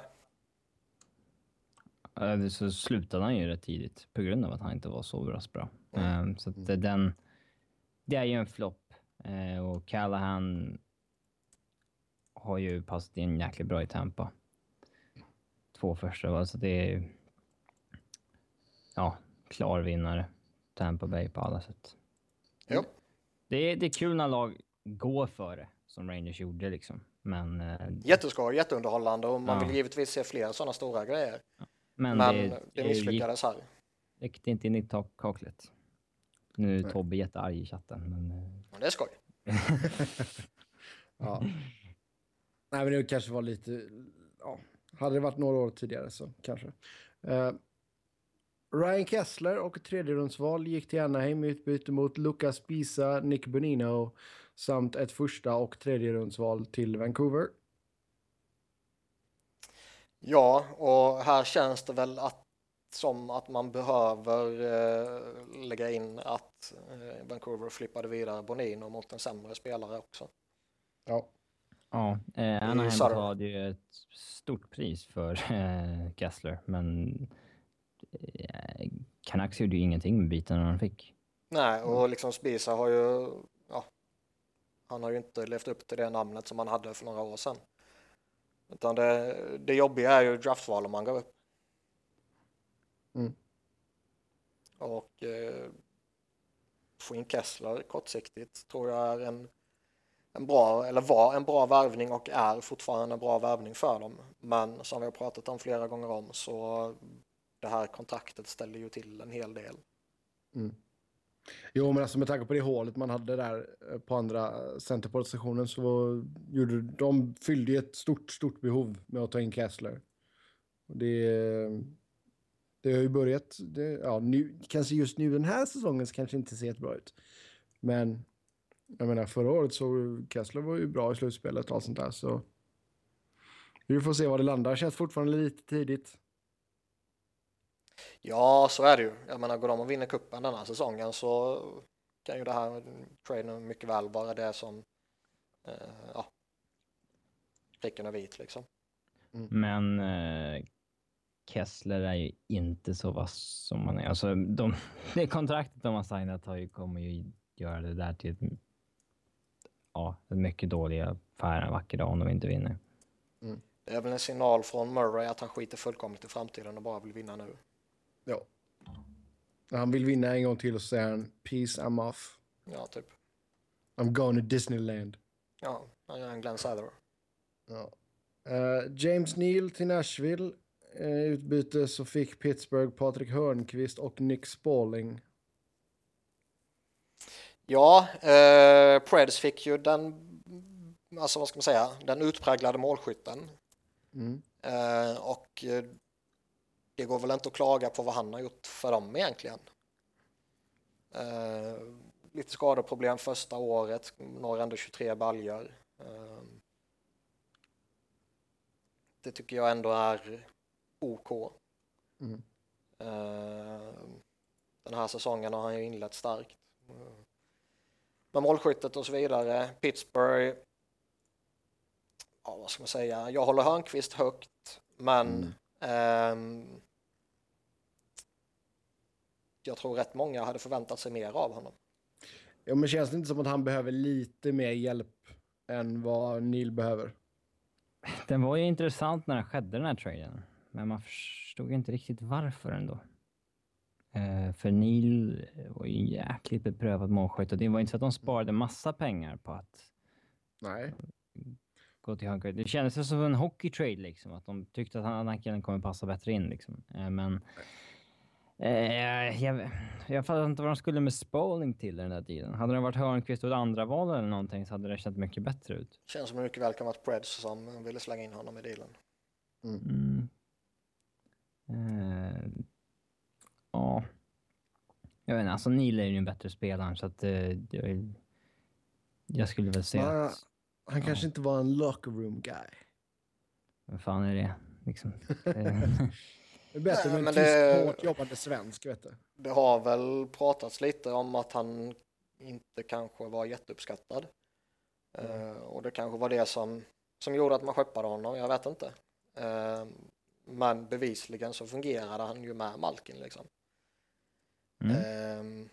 Eh, Så slutade han ju rätt tidigt på grund av att han inte var så bra. bra. Mm. Eh, Så att den... Det är ju en flopp. Eh, Och Callahan har ju passat in jäkligt bra i Tampa. Två första val, så det är... Ja, klar vinnare. Tampa Bay på alla sätt. jo. Det är, det är kul när lag går före, som Rangers gjorde liksom. Men, eh, Jätteskoj, jätteunderhållande och man Ja. vill givetvis se fler sådana stora grejer. men, Men, det, det, misslyckades här. gick räckte inte in i kaklet. Nu är Nej. Tobbe jättearg i chatten, men... eh, Men det är skoj. ja. Nej, men det kanske var lite... Ja, hade det varit några år tidigare så kanske. Eh, Ryan Kessler och tredjerumsval gick till Anaheim i utbyte mot Lucas Pisa, Nick Bonino samt ett första och tredjerumsval till Vancouver. Ja, och här känns det väl att, som att man behöver eh, lägga in att eh, Vancouver flippade vidare Bonino mot en sämre spelare också. Ja, Ja, eh, Anaheim betalade ju ett stort pris för eh, Kessler, men eh, Canucks gjorde ju ingenting med bitarna de fick. Nej, och liksom Spisa har ju, han har ju inte levt upp till det namnet som han hade för några år sedan. Utan det, det jobbiga är ju draftvalen man gav upp. Mm. Och eh, få in Kessler kortsiktigt tror jag är en, en bra, eller var en bra värvning och är fortfarande en bra värvning för dem. Men som vi har pratat om flera gånger om så det här kontraktet ställer ju till en hel del. Mm. Jo, men alltså med tanke på det hålet man hade där eh, på andra eh, centerpositionen så gjorde de fyllde ju ett stort, stort behov med att ta in Kessler. Det, det har ju börjat, det, ja, nu, kanske just nu den här säsongen så kanske inte ser helt bra ut. Men jag menar förra året så Kessler var ju bra i slutspelet och allt sånt där så vi får se var det landar. Känns fortfarande lite tidigt. Ja, så är det ju. Jag menar, går de och vinner kuppen den här säsongen så kan ju det här traden mycket väl vara det som eh, ja, pricken är vit liksom. Mm. Men eh, Kessler är ju inte så vass som man är. Alltså, de, det kontraktet de har signat har ju, kommer ju göra det där till ett, ja, en mycket dålig affär en vacker dag om de inte vinner. Mm. Det är väl en signal från Murray att han skiter fullkomligt i framtiden och bara vill vinna nu. Ja. När han vill vinna en gång till och så säger han “Peace, I'm off”. Ja, typ. I'm going to Disneyland. Ja, han gör en Glenn Sather. Ja. Uh, James Neal till Nashville. Uh, utbyte så fick Pittsburgh Patrik Hörnqvist och Nick Spalling. Ja, uh, Preds fick ju den, alltså vad ska man säga, den utpräglade målskytten. Mm. Uh, och det går väl inte att klaga på vad han har gjort för dem egentligen. Uh, lite skadeproblem första året, når ändå 23 baljor. Uh, det tycker jag ändå är OK. Mm. Uh, den här säsongen har han ju inlett starkt. Med målskyttet och så vidare. Pittsburgh, ja vad ska man säga, jag håller Hörnqvist högt, men mm. Um, jag tror rätt många hade förväntat sig mer av honom. Ja, men känns det inte som att han behöver lite mer hjälp än vad Neil behöver? Den var ju intressant när den skedde, den här traden. Men man förstod inte riktigt varför ändå. Uh, för Neil var ju en jäkligt beprövad målskytt och det var inte så att de sparade massa pengar på att Nej. Gå till Hunker. Det kändes som en hockey-trade liksom, att de tyckte att han, den killen kommer passa bättre in liksom. Uh, men Eh, jag, jag fattar inte vad de skulle med Spalling till den där tiden. Hade det varit Hörnqvist och ett andra val eller någonting så hade det känts mycket bättre ut. Känns som det mycket väl kan vara Preds som ville slänga in honom i dealen. Mm. Mm. Eh, ja. Jag vet inte, alltså Neil är ju en bättre spelare så att eh, jag, jag skulle väl säga att... Han ja. kanske inte var en locker room guy. Vad fan är det? Liksom. Det är bättre med en tyst, det, hårt jobbande svensk, vet du. Det har väl pratats lite om att han inte kanske var jätteuppskattad. Mm. Uh, och det kanske var det som, som gjorde att man skeppade honom, jag vet inte. Uh, men bevisligen så fungerade han ju med Malkin liksom. Mm. Uh,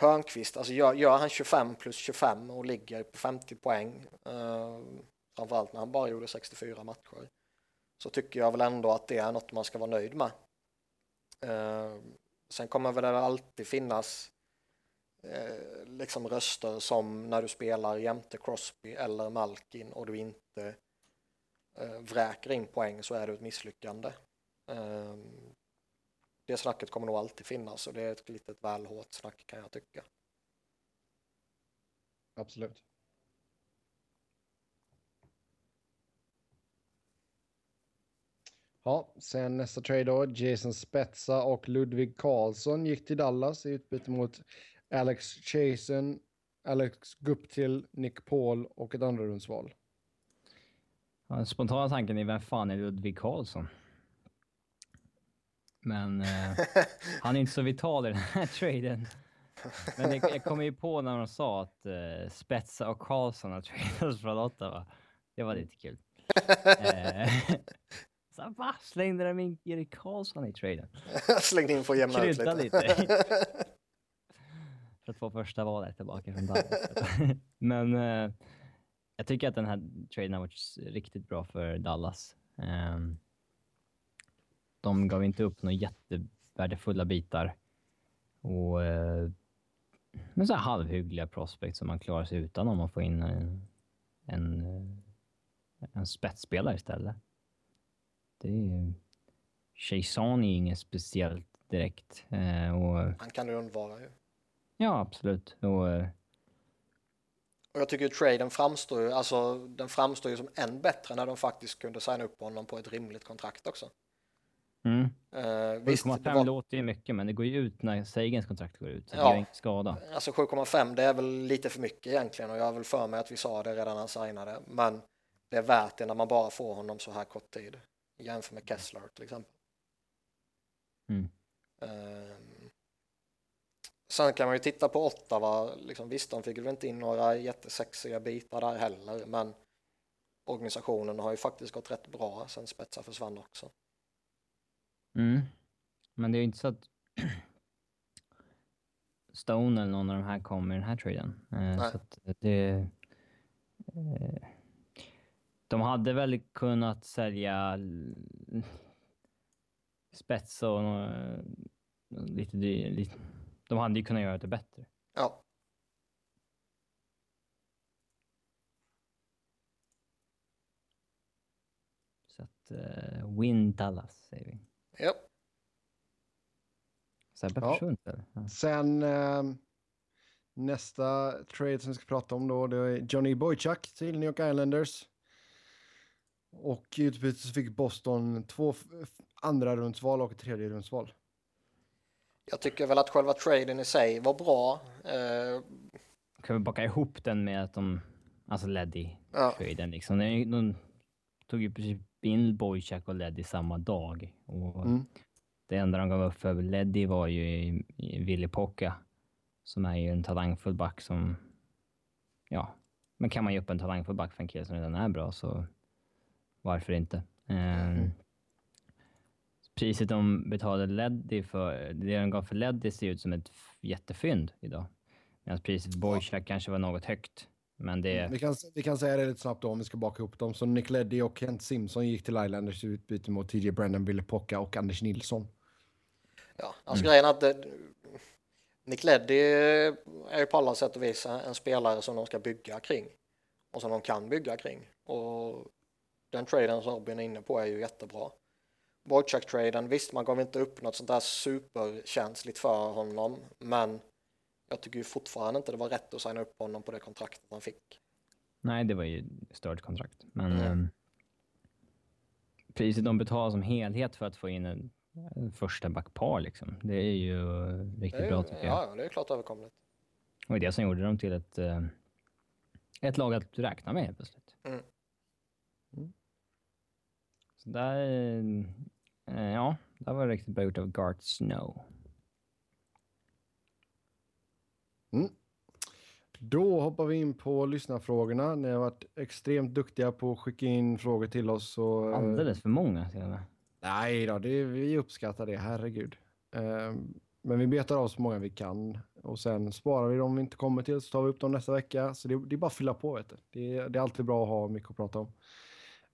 Hörnqvist, alltså gör, gör, han 25 plus 25 och ligger på 50 poäng, eh, framförallt när han bara gjorde 64 matcher, så tycker jag väl ändå att det är något man ska vara nöjd med. Eh, sen kommer väl det alltid finnas eh, liksom röster som när du spelar jämte Crosby eller Malkin och du inte eh, vräker in poäng så är det ett misslyckande. Eh, det snacket kommer nog alltid finnas och det är ett litet väl hårt snack kan jag tycka. Absolut. Ja, sen nästa trade då. Jason Spetsa och Ludvig Karlsson gick till Dallas i utbyte mot Alex Chasen, Alex Guptil, Nick Paul och ett andra rundsval. Ja, den spontana tanken är vem fan är Ludvig Karlsson? Men eh, han är inte så vital i den här traden. Men jag, jag kom ju på när de sa att eh, Spetsa och Karlsson har tradats från Ottawa. Det var lite kul. eh, så va? Slängde de in Erik Karlsson i traden? Slängde in för att jämna ut lite. lite. för att få första valet tillbaka från Dallas. Men eh, jag tycker att den här traden har varit riktigt bra för Dallas. Um, de gav inte upp något jätte... värdefulla bitar. Och eh, men så här halvhyggliga prospect som man klarar sig utan om man får in en, en, en spetsspelare istället. Det är ju... Chason är inget speciellt direkt. Eh, och, Han kan du undvara ju. ja, absolut. Och, eh, Och jag tycker ju traden framstår ju, alltså den framstår ju som än bättre när de faktiskt kunde signa upp honom på ett rimligt kontrakt också. Mm. Uh, visst, det 7,5 var, låter ju mycket, men det går ju ut när Seigens kontrakt går ut. Så det Ja. skada. alltså 7,5 det är väl lite för mycket egentligen och jag har väl för mig att vi sa det redan när han signade. Men det är värt det när man bara får honom så här kort tid. Jämför med Kessler till exempel. Mm. Ehm, sen kan man ju titta på Ottawa, liksom, visst de fick väl inte in några jättesexiga bitar där heller, men organisationen har ju faktiskt gått rätt bra sen Spetsa försvann också. Mm. Men det är ju inte så att Stone eller någon av de här kom i den här traden. Eh, så att det... Eh, de hade väl kunnat sälja spets och nå- lite, lite... De hade ju kunnat göra det bättre. Ja, Så att uh, win Dallas, säger vi. Ja. Sebbe Ja. försvunnit eller? Ja. Sen eh, nästa trade som vi ska prata om då, det är Johnny Boychuk till New York Islanders. Och i utbyte så fick Boston två andra rundsval och ett tredje rundsval. Jag tycker väl att själva traden i sig var bra. Eh, Kan vi baka ihop den med att de, alltså ledde ja, traden liksom. De, de tog ju precis in Boychuk och Leddy samma dag. Och Mm. Det enda de gav upp för Leddy var ju i, i Willy Pocka. Som är ju en talangfull back som, ja, men kan man ge upp en talangfull back för en kille som redan är bra så varför inte? Ehm, Priset de betalade Leddy för, det de gav för Leddy ser ut som ett jättefynd idag. Medan priset för Boychuk kanske var något högt. Men det, Vi, kan, vi kan säga det lite snabbt då om vi ska baka ihop dem. Så Nick Leddy och Kent Simpson gick till Islanders i utbyte mot TJ Brennan, Ville Pocka och Anders Nilsson. ja. Alltså grejen är att det, Nick Leddy är ju på alla sätt och vis en spelare som de ska bygga kring. Och som de kan bygga kring. Och den traden som Robin är inne på är ju jättebra. Wojciech-traden, visst man gav inte upp något sånt där superkänsligt för honom, men jag tycker ju fortfarande inte det var rätt att signa upp honom på det kontraktet han fick. Nej, det var ju stört kontrakt. Men Mm. ehm, priset de betalar som helhet för att få in en, en första backpar liksom. Det är ju riktigt är, bra tycker jag. ja, ja, det är klart överkomligt. Och det är det som gjorde dem till ett, eh, ett lag att räkna med helt plötsligt. Mm. Mm. Så där, eh, ja, det var riktigt bra gjort av Gart Snow. Då hoppar vi in på lyssnarfrågorna. Ni har varit extremt duktiga på att skicka in frågor till oss. Och, eh, Alldeles för många till och med. Nej då, det, vi uppskattar det, herregud. Eh, men vi betar av så många vi kan och sen sparar vi dem vi inte kommer till så tar vi upp dem nästa vecka. Så det, det är bara att fylla på vet du. Det, det är alltid bra att ha mycket att prata om.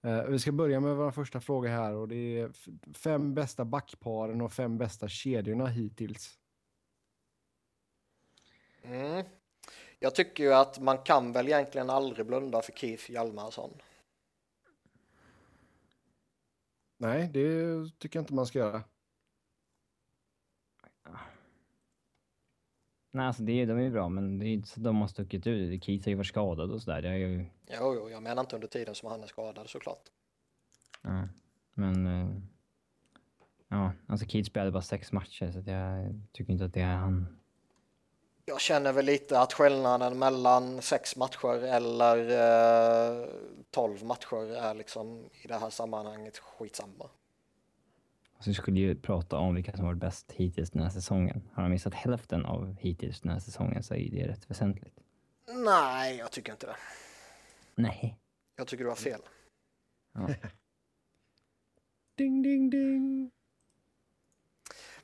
Eh, vi ska börja med vår första fråga här och det är fem bästa backparen och fem bästa kedjorna hittills. Mm. Jag tycker ju att man kan väl egentligen aldrig blunda för Keith Hjalmarsson. Nej, det tycker jag inte man ska göra. Nej, alltså det, de är ju bra, men det är inte så att de har stuckit ut. Keith har ju varit skadad och sådär. Ju... Jo, jo, jag menar inte under tiden som han är skadad såklart. Ja, men... eh, Ja, alltså Keith spelade bara sex matcher, så jag tycker inte att det är han. Jag känner väl lite att skillnaden mellan sex matcher eller eh, 12 matcher är liksom i det här sammanhanget skitsamma. Alltså, vi skulle ju prata om vilka som varit bäst hittills den här säsongen. Har de missat hälften av hittills den här säsongen så är det rätt väsentligt. Nej, jag tycker inte det. Nej. Jag tycker du har fel. Ding, ding, ding.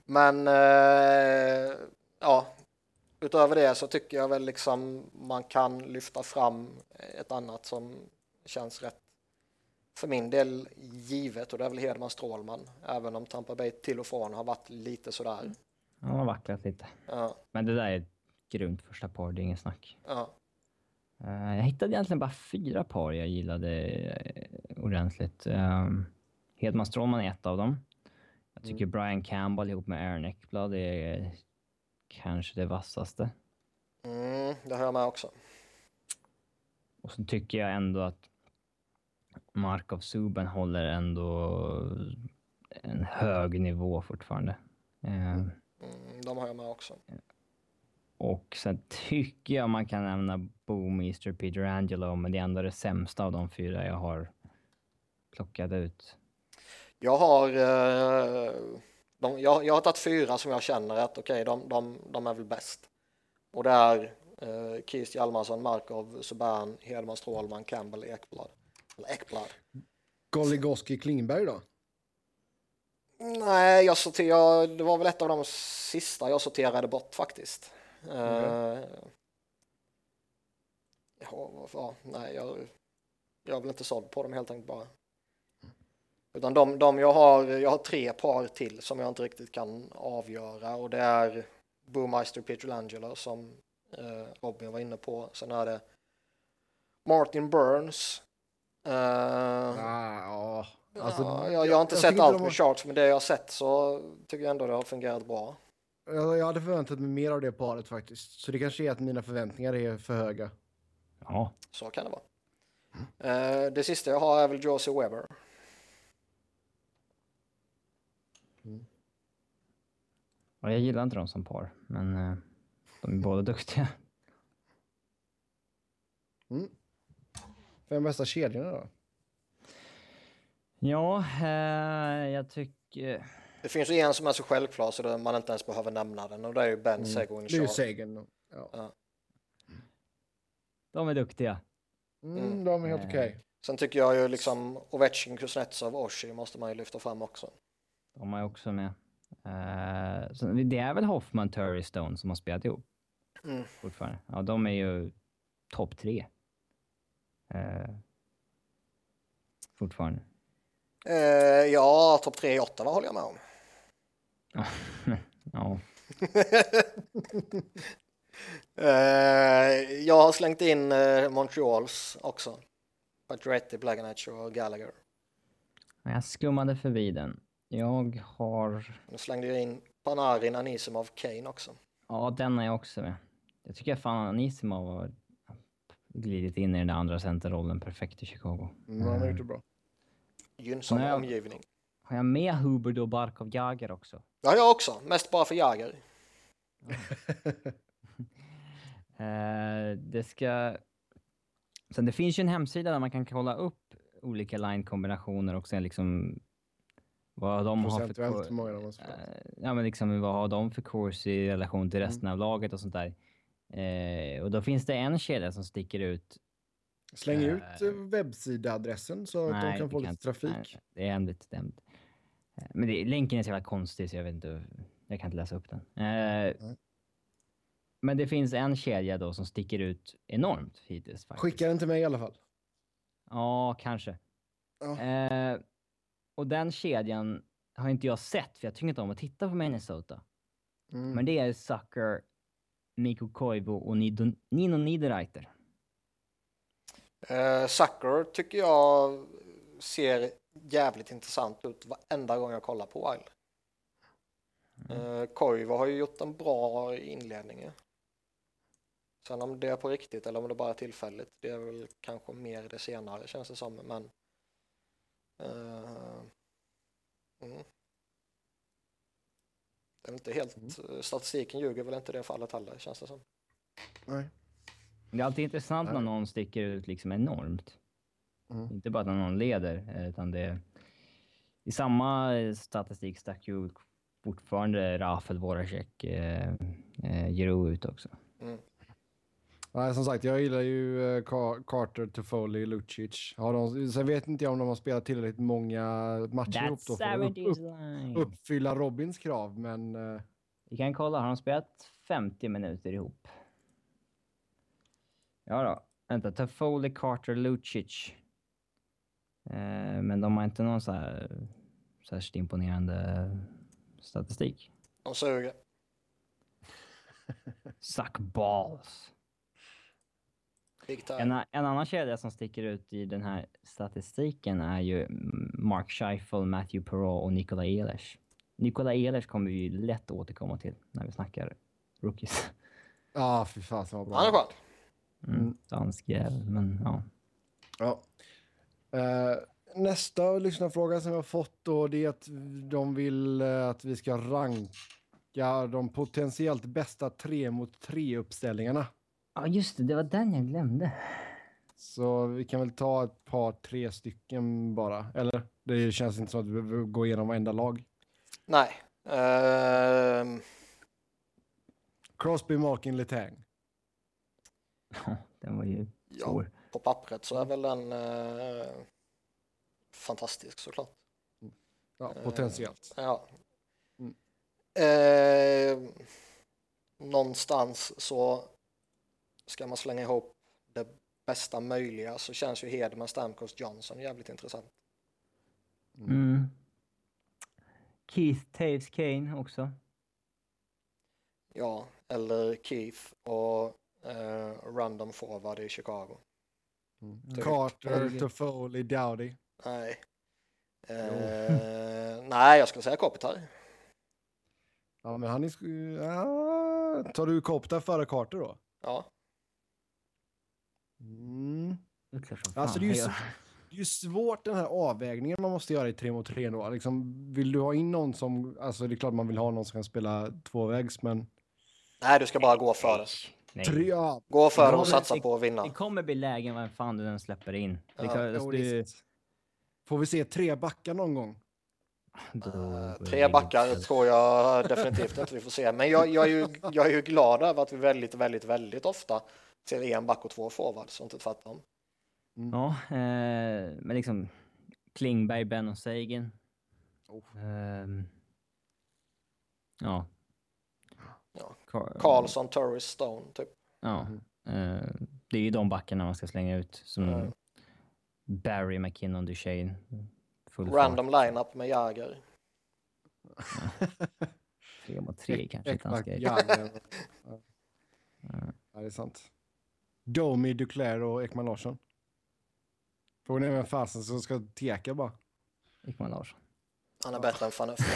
Men eh, ja, utöver det så tycker jag väl liksom man kan lyfta fram ett annat som känns rätt för min del givet och det är väl Hedman Strålman. Även om Tampa Bay till och från har varit lite sådär. Ja, de har vacklat lite. Ja, Men det där är ett grymt första par, det är inget snack. ja. Eh, jag hittade egentligen bara fyra par jag gillade uh, ordentligt. Um, Hedman Strålman är ett av dem. Jag tycker Brian Campbell ihop med Aaron Ekblad är kanske det vassaste. Mm, det har jag med också. Och så tycker jag ändå att Markov Subban håller ändå en hög nivå fortfarande. Eh, Mm, de har jag med också. och sen tycker jag man kan nämna Boomister Peter Angelo, men det är ändå det sämsta av de fyra jag har plockat ut. Jag har, eh, de, jag, jag har tagit fyra som jag känner att okej, de, de, de är väl bäst. Och det är eh, Kist, Hjalmarsson, Markov, Subban, Hedman, Strålman, Campbell, Ekblad. Eller Ekblad. Goligoski Klingberg då? Nej, jag sorterar, det var väl ett av de sista jag sorterade bort faktiskt. Eh, ja, vad fan, nej, jag, jag är väl inte såld på dem helt enkelt bara. Utan de, de jag har, jag har tre par till som jag inte riktigt kan avgöra och det är Boomeister Pietrangelo som eh, Robin var inne på. Sen är det Martin Burns. Eh, Ah, ja. Alltså, ja, jag, jag har inte jag sett tycker allt med har- charts, men det jag har sett så tycker jag ändå det har fungerat bra. Jag, jag hade förväntat mig mer av det paret faktiskt. Så det kanske är att mina förväntningar är för höga. Ja, Så kan det vara. Eh, det sista jag har är väl Josie Weber. Och jag gillar inte dem som par, men eh, de är båda duktiga. Fem bästa kedjorna då? Ja, eh, jag tycker... Det finns ju en som är så självklar så man inte ens behöver nämna den och det är ju Ben Seguin Det är ju. Sagan. Ja. De är duktiga. Mm, de är helt Eh. okej. Sen tycker jag ju liksom Ovechkin, Kuznetsov, Oshie måste man ju lyfta fram också. De är också med. Eh, så det är väl Hoffman, Turry, Stone som har spelat ihop Mm. fortfarande. Ja, de är ju topp tre. Eh, fortfarande. Eh, ja, topp tre i Ottawa håller jag med om. ja, jag har slängt in Montreals också. Pacioretty, Blaganec och Gallagher. jag skummade förbi den. Jag har... Nu slängde jag in Panarin, Anisimov, Kane också. Ja, den är jag också med. Jag tycker fan Anisimov har glidit in i den där andra centerrollen perfekt i Chicago. Mm, han har gjort det bra. Gynnsam Nej. omgivning. Har jag med Huber och Barkov Jagr också? Ja, jag också. Mest bara för Jagr. Eh, det ska... Sen det finns ju en hemsida där man kan kolla upp olika line-kombinationer och sen liksom vad de har för... Hur många de har. Eh, ja, men liksom vad har de för kurs i relation till resten av laget och sånt där. Eh, och då finns det en kedja som sticker ut. Släng ut Eh. eh, webbsidaadressen så att de kan få lite trafik. nej, det är hemligt. Det är hemligt. Eh, Men det, länken är så jävla konstig så jag vet inte. Jag kan inte läsa upp den. Eh, men det finns en kedja då som sticker ut enormt hittills. Faktiskt. Skicka den till mig i alla fall. Ja, kanske. Ja. Eh, och den kedjan har inte jag sett, för jag tycker inte om att titta på Minnesota. Mm. Men det är Zucker, Mikko Koivu och Nido, Nino Niederreiter. Eh, Sucker tycker jag ser jävligt intressant ut varenda gång jag kollar på Wild. Eh, Koivu har ju gjort en bra inledning. Sen om det är på riktigt eller om det bara är tillfälligt, det är väl kanske mer det senare känns det som. Men eh, mm. Det är inte helt, statistiken ljuger väl inte i det fallet heller känns det som. Nej. Det är alltid intressant när någon sticker ut liksom enormt. Mm. Inte bara att någon leder, eh, utan det... I samma eh, statistik stack ju fortfarande Rafael Voracek eh, eh, Giroud ut också. Nej, som sagt, jag gillar ju eh, Ca- Carter, Toffoli, Lucic. Har de, sen vet inte jag om de har spelat tillräckligt många matcher ihop då för att upp, 70s upp, line. uppfylla Robins krav, men eh, Vi kan kolla, har de spelat 50 minuter ihop? Ja då. Vänta, Toffoli, Carter, Lucic. Eh, men de har inte någon så här särskilt imponerande statistik. De suger. Suck balls. En, en annan kedja som sticker ut i den här statistiken är ju Mark Scheifel, Matthew Perrault och Nikola Ehlers. Nikola Ehlers kommer vi lätt återkomma till när vi snackar rookies. Ja, fy fasen vad bra. Han är skön. Mm, dansk jävel, men ja. Ja. Eh, nästa lyssnarfråga som jag har fått då, det är att de vill eh, att vi ska ranka de potentiellt bästa tre mot tre uppställningarna. Ja, just det. Det var den jag glömde. Så vi kan väl ta ett par, tre stycken bara. Eller? Det känns inte som att vi behöver gå igenom varenda lag. Nej. Ehm, Crosby, Malkin, Letang. Den var ju ja, svår. på pappret så är väl den eh, fantastisk såklart. Ja, Eh, potentiellt. Ja. Mm. Eh, någonstans så ska man slänga ihop det bästa möjliga så känns ju Hedman, Stamkos, Johnson jävligt intressant. Mm. Keith Taves Kane också. Ja, eller Keith och eh, random forward i Chicago. Mm. typ. Carter, Mm. Toffoli, Dowdy. Nej. Eh, nej, jag skulle säga Kopitar. Ja, men han är... Ja, tar du Kopta före Carter då? Ja. Mm. Det är klart som Alltså, det är ju Det är ju svårt den här avvägningen man måste göra i tre mot tre då. Liksom, vill du ha in någon som, alltså det är klart man vill ha någon som kan spela tvåvägs, men Nej, du ska bara gå för det. Nej. tre, ja. Gå för Ja, det och satsa det- på att vinna. Det kommer bli lägen vem fan du än släpper in. Det Ja, kan, jo, alltså, sant. Får vi se tre backar någon gång? Eh, Tre backar tror jag definitivt inte vi får se. Men jag, jag, är ju, jag är ju glad över att vi väldigt, väldigt, väldigt ofta ser en back och två forwards och inte tvärtom. Ja, eh, men liksom Klingberg, Ben och Sagan. Oh. Ehm, ja. Ja. Karlsson, Turris, Stone typ. Ja. Eh, det är ju de backarna man ska slänga ut. Som Mm. Barry, McKinnon, Duchene. Random lineup med Jäger. fart. Tre mot tre kanske inte han Ekmark, ska... Jagr. ja. ja, det är sant. Domi, Duclair och Ekman Larsson. Frågan är vem fasen som ska teka bara. Ekman Larsson. Han är bättre än Öften.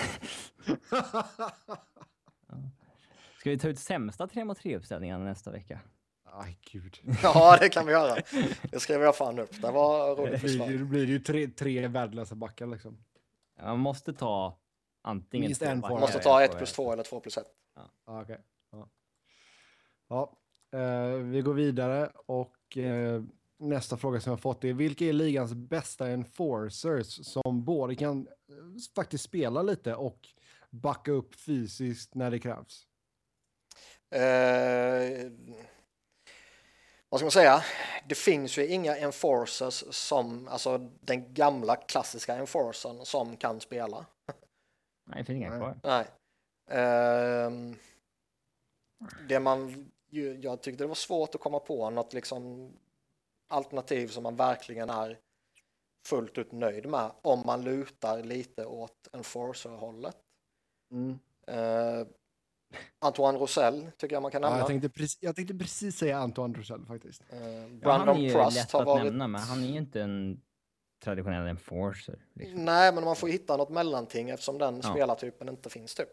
Ska vi ta ut sämsta tre mot tre uppställningarna nästa vecka? Aj, gud. Ja, det kan vi göra. Det skrev jag fan upp. Det var roligt Det blir, förslag. ju- det blir ju tre, tre värdelösa backar liksom. Man måste ta antingen... Minst en forward. Måste ta eller ett två- plus två eller två plus ett. Ja, okej. Ja. ja. Eh, vi går vidare och eh, nästa fråga som jag fått är vilka är ligans bästa enforcers som både kan eh, faktiskt spela lite och backa upp fysiskt när det krävs? Eh, vad ska man säga? Det finns ju inga enforcers som, alltså den gamla klassiska enforcern som kan spela. Nej, det finns inga kvar. Nej. Ehm, det man, jag tyckte det var svårt att komma på något liksom alternativ som man verkligen är fullt ut nöjd med om man lutar lite åt enforcer-hållet. Mm. Eh, Antoine Rosell tycker jag man kan Ja, nämna. jag, tänkte precis, jag tänkte precis säga Antoine Roussel faktiskt. Ja, han Brandon är ju Prust lätt har att varit... nämna, men han är ju inte en traditionell enforcer. Liksom. Nej, men man får hitta något mellanting eftersom den Ja. spelartypen inte finns typ.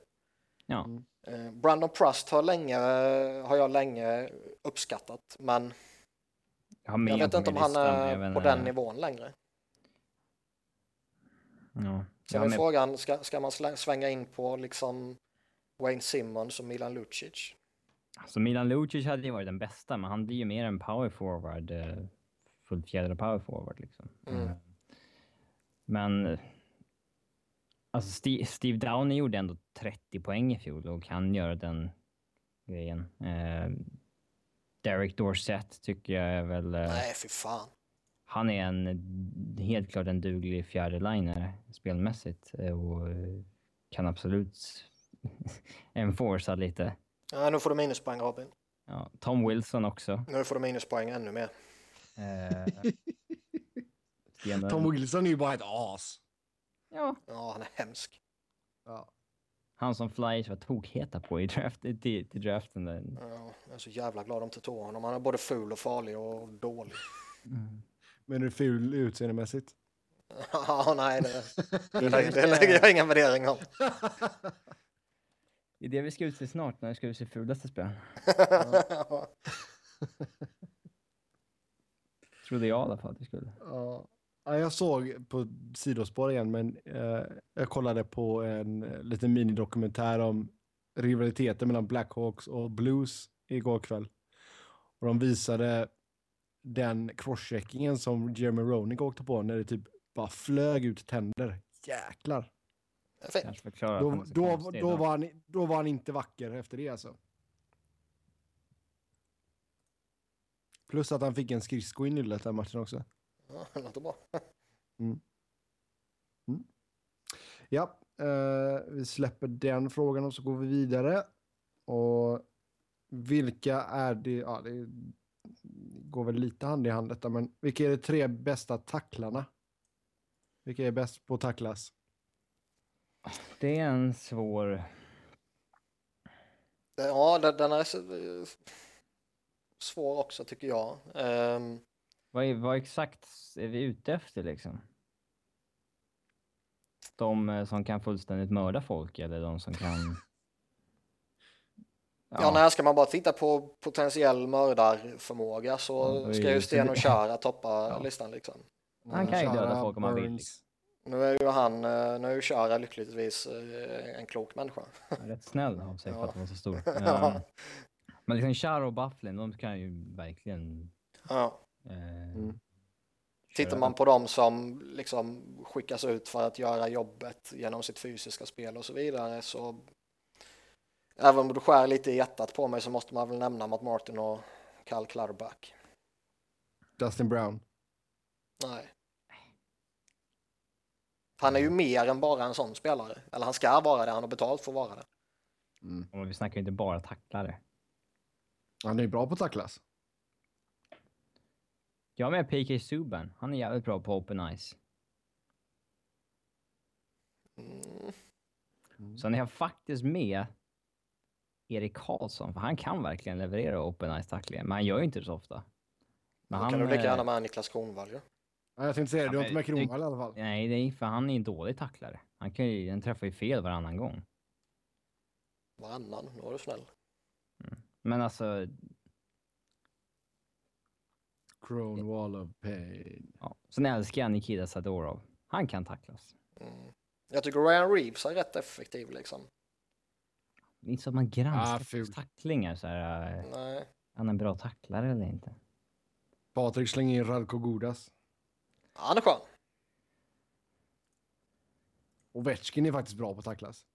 Ja, Mm. Eh, Brandon Prust har, länge, har jag länge uppskattat, men jag jag vet inte om han är jag på den nivån längre. Ja. Jag Sen är med- frågan, ska, ska man svänga in på liksom Wayne Simmons och Milan Lucic? Alltså Milan Lucic hade ju varit den bästa, men han blir ju mer en power forward. Eh, fullfjädrad power forward liksom. Mm. Men... Alltså Steve, Steve Downey gjorde ändå 30 poäng i fjol och kan göra den grejen. Eh, Derek Dorsett tycker jag är väl... eh, Nej, fy fan. Han är en helt klart en duglig fjärdeliner spelmässigt eh, och kan absolut enforca lite. Ja, nu får du minuspoäng Robin. Ja, Tom Wilson också. Nu får du minuspoäng ännu mer. Eh, Tom Wilson är ju bara ett as. Ja, Ja, han är hemsk. Ja. han som Flyers var tokheta på i draft, till, till draften. Där. Ja, jag är så jävla glad de tog tog honom. Han är både ful och farlig och dålig. Men är du ful utseendemässigt? Ja, nej, det, det, lägger, det lägger jag ingen värdering om. Det är det vi ska utse snart, när vi ska utse fulaste spelaren. Trodde jag i alla fall att vi skulle. Ja. Ja, jag såg på sidospår igen, men eh, jag kollade på en eh, liten minidokumentär om rivaliteten mellan Blackhawks och Blues igår kväll. Och de visade den crosscheckingen som Jeremy Roenick åkte på när det typ bara flög ut tänder. Jäklar. Då, då, då, var han, då var han inte vacker efter det alltså. Plus att han fick en skridsko i nyllet den matchen också. Ja, det låter bra. Ja, eh, vi släpper den frågan och så går vi vidare. Och vilka är det? Ja, det går väl lite hand i hand detta, men vilka är de tre bästa tacklarna? Vilka är bäst på att tacklas? Det är en svår... Ja, den är svår också tycker jag. Ehm, Vad, är, vad exakt är vi ute efter liksom? De eh, som kan fullständigt mörda folk eller de som kan... Ja, när ska man bara titta på potentiell mördarförmåga Ja, så är ska ju Sten och Chara toppa Ja. listan liksom. Han kan ju döda Chara, folk om han vill, liksom. Nu är ju han, eh, nu är ju Chara lyckligtvis eh, en klok människa. Rätt snäll av sig för Ja. att vara så stor. Ja. Ehm, Men liksom Charo och Bufflin, de kan ju verkligen... Ja. Eh, Mm. Tittar köra. man på dem som liksom skickas ut för att göra jobbet genom sitt fysiska spel och så vidare så även om du skär lite i hjärtat på mig så måste man väl nämna Matt Martin och Cal Clutterback. Dustin Brown. Nej. Han är ju mer än bara en sån spelare. Eller han ska vara det, han har betalt för att vara det. Mm. och vi snackar ju inte bara tacklare. Han är ju bra på att tacklas. Jag har med PK Subban. Han är jävligt bra på open ice. Mm. Sen är jag faktiskt med Erik Karlsson, för han kan verkligen leverera open ice tacklingar, men han gör ju inte det så ofta. Men Då han, kan du lika eh, gärna med Niklas Kronwall ju. Ja, jag tänkte säga det, du har inte med Kronwall i alla fall. Nej, är för han är en dålig tacklare. Han, kan ju, han träffar ju fel varannan gång. Varannan, nu var du snäll. Men alltså, Crone Wall of Pain. ja. Sen älskar jag Nikita Sadorov. Han kan tacklas. Mm. Jag tycker Ryan Reeves är rätt effektiv liksom. Det är inte så att man granskar Ah, tacklingar så här. eh, Nej. Är han en bra tacklare eller inte? Patrik slänger in Radko Godas. Han är skön. Ovechkin är faktiskt bra på att tacklas.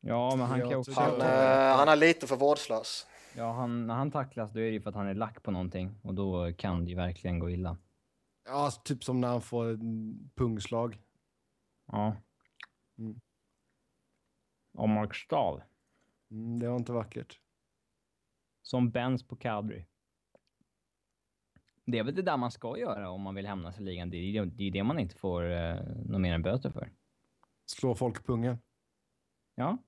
Ja, men han kan också... Han, eh, han är lite för vårdslös. Ja, han, när han tacklas då är det ju för att han är lack på någonting och då kan det ju verkligen gå illa. Ja, typ som när han får en pungslag. Ja. Mm. Och Mark Stahl. Mm, det var inte vackert. Som Benz på Cadbury. Det är väl det där man ska göra om man vill hämnas i ligan. Det är ju det, man inte får eh, något mer än böter för. Slå folk pungen. Ja,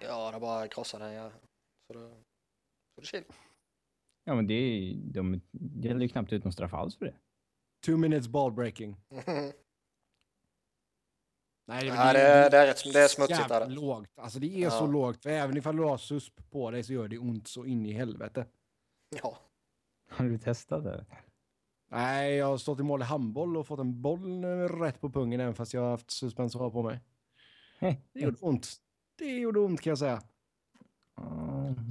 Ja, det bara krossar den. Ja. Så det, det är chill. ja men det de delar ju knappt ut någon straff alls för det. Two minutes ball breaking. Nej, Ja, det är- det är rätt- det är smutsigt, jävla är det. lågt. Alltså det är Ja. så lågt. För även ifall du har susp på dig så gör det ont så in i helvete. ja. Har du testat det? Nej, jag har stått i mål i handboll och fått en boll rätt på pungen även fast jag har haft suspensor på mig. Det gjorde ont. Det gjorde ont kan jag säga.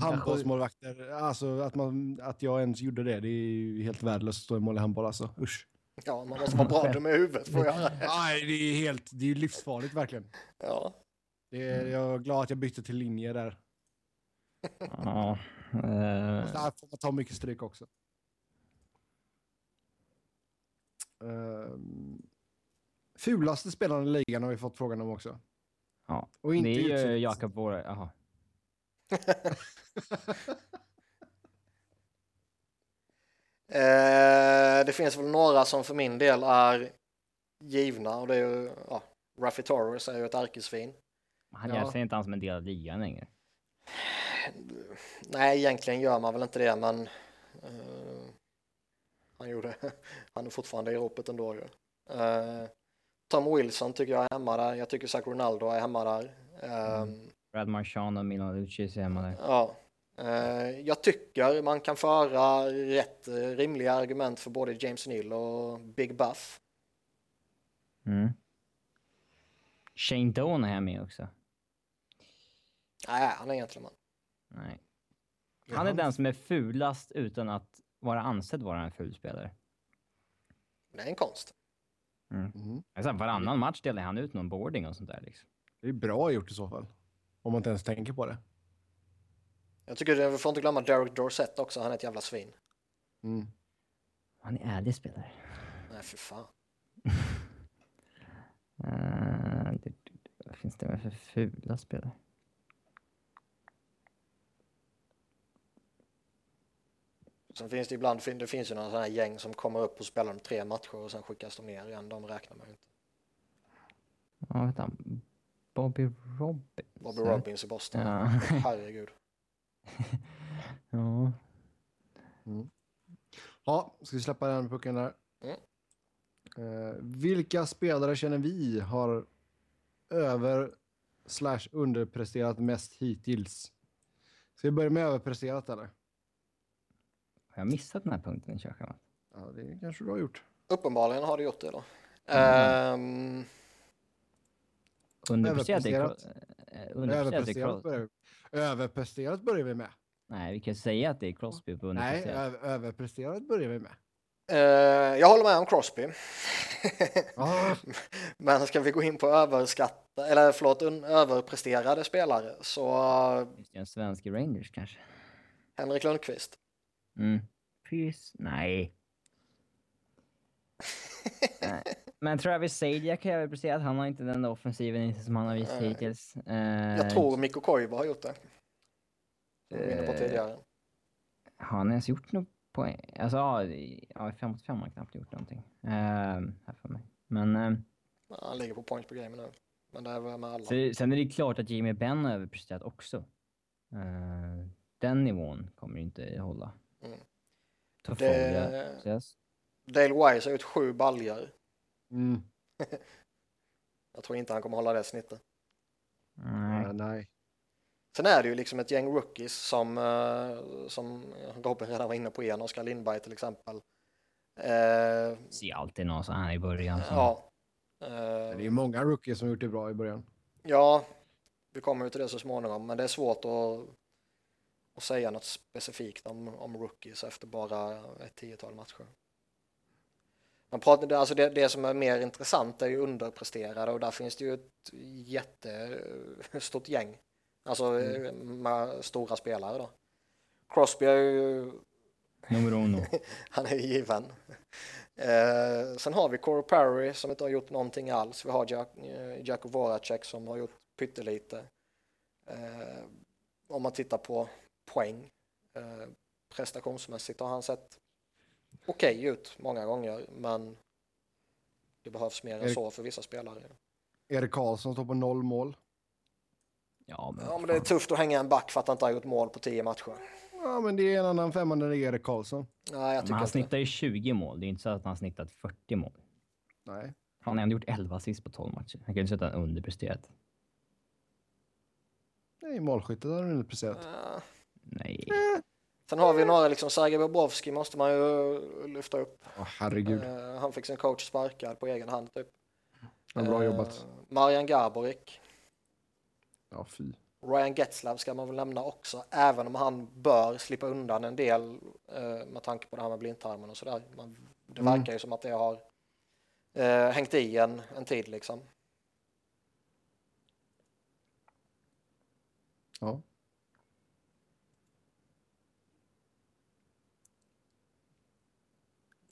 Handbollsmålvakter, alltså att, man, att jag ens gjorde det, det är ju helt värdelöst att stå i mål i handboll alltså. Usch. ja, man måste vara bra dum i huvudet för att göra det. Nej, det är helt, det är livsfarligt verkligen. Ja. Det är, jag är glad att jag bytte till linje där. Ja. eh, Där får man ta mycket stryk också. Um, fulaste spelaren i ligan har vi fått frågan om också. ja. Och inte Det är ju Jakob Våre. Eh, det finns väl några som för min del är givna och det är ju, ja, Raffy Torres är ju ett ärkesvin. Han Ja. ser inte han som en del av ligan längre. Nej, egentligen gör man väl inte det, men eh, han gjorde, han är fortfarande i ropet ändå ju. Eh, Tom Wilson tycker jag är hemma där. Jag tycker Zach Ronaldo är hemma där. Eh, Mm. Brad Marchand och Milan Lucic är hemma där. Ja, eh, jag tycker man kan föra rätt rimliga argument för både James Neal och Big Buff. Mm. Shane Doan är med också. Nej, han är egentligen man. Nej. Han är den som är fulast utan att vara ansedd vara en ful spelare. Det är en konst. Mm. Alltså, varannan match delar han ut någon boarding och sånt där. Liksom. Det är bra gjort i så fall. Om man inte ens tänker på det. Jag tycker vi får inte glömma Derek Dorsett också, han är ett jävla svin. Mm. Han är ärlig spelare. Nej, för fan. Uh, det, vad finns det med för fula spelare? Sen finns det ibland, det finns ju några sådana här gäng som kommer upp och spelar de tre matcher och sen skickas de ner igen. De räknar man ju inte. Ja, han. Bobby Robbins. Bobby Robbins i Boston. Ja. Herregud. ja. Ja, ska vi släppa den pucken där? Mm. Eh, vilka spelare känner vi har över slash underpresterat mest hittills? Ska vi börja med överpresterat eller? Har jag missat den här punkten i körschemat? Ja, det kanske du har gjort. Uppenbarligen har du gjort det då. Mm. Ehm, Underpresterat. Cro- eh, underpresterat börjar vi. Överpresterat börjar vi med. Nej, vi kan säga att det är Crosby på Nej, överpresterat börjar vi med. eh, jag håller med om Crosby. Ah, Men ska vi gå in på överskatta, eller förlåt, överpresterade spelare så uh, Just det, en svensk i Rangers kanske. Henrik Lundqvist. Mm. Pys? Nej. Nej. Men Travis Sajak har jag väl presterat. Han har inte den där offensiven som han har visat Nej. hittills. Eh, Jag tror Mikko Koivu har gjort det. Som vi var inne på Eh, tidigare. Har han ens gjort något poäng? Alltså ja, i- ja, i 5 mot 5 har han knappt gjort någonting. Eh, här för mig. Men eh, Ja, Han ligger på points per game nu. Men det är väl med alla. så, sen är det klart att Jimmy Benn har överpresterat också. Eh, den nivån kommer inte hålla. Mm. Det. Dale Wise har gjort sju baljor. Mm. Jag tror inte han kommer hålla det snittet. Nej. nej. nej. Sen är det ju liksom ett gäng rookies som, eh, som Robin redan var inne på igen, Oskar Lindberg till exempel. Eh, ser alltid någon sån här i början. Som, ja. Det Eh, är ju många rookies som gjort det bra i början. ja, vi kommer ju till det så småningom, men det är svårt att, att säga något specifikt om, om rookies efter bara ett tiotal matcher. Man pratar, alltså det, det som är mer intressant är ju underpresterade och där finns det ju ett jättestort gäng. Alltså eh, med stora spelare då. Crosby är ju Nummer uno. Han är ju given. Eh, sen har vi Coro Perry som inte har gjort någonting alls. Vi har Jack, eh, Voracek som har gjort pyttelite. Eh, om man tittar på poäng eh, prestationsmässigt har han sett okej ut många gånger men det behövs mer än så för vissa spelare. Erik Karlsson står på noll mål. Ja, men, Ja men det är tufft att hänga en back för att han inte har gjort mål på tio matcher. Ja, men det är en annan femma när det är Erik Karlsson. Nej jag tycker Men han inte snittar ju 20 mål. Det är inte så att han snittat 40 mål. Nej. Han har ändå gjort 11 assist på 12 matcher. Han kan ju säga att han underpresterat. Nej, målskyttet har han underpresterat. Eh, Nej. Sen har vi några liksom Sergej Bobrovski måste man ju lyfta upp. Åh, herregud. Eh, han fick sin coach sparkad på egen hand typ. Ja, bra Eh, jobbat. Marian Gaborik. Ja, fy. Ryan Getzlav ska man väl nämna också, även om han bör slippa undan en del eh, med tanke på det här med blindtarmen och sådär. Det Mm. verkar ju som att det har eh, hängt i en, en tid liksom. Ja.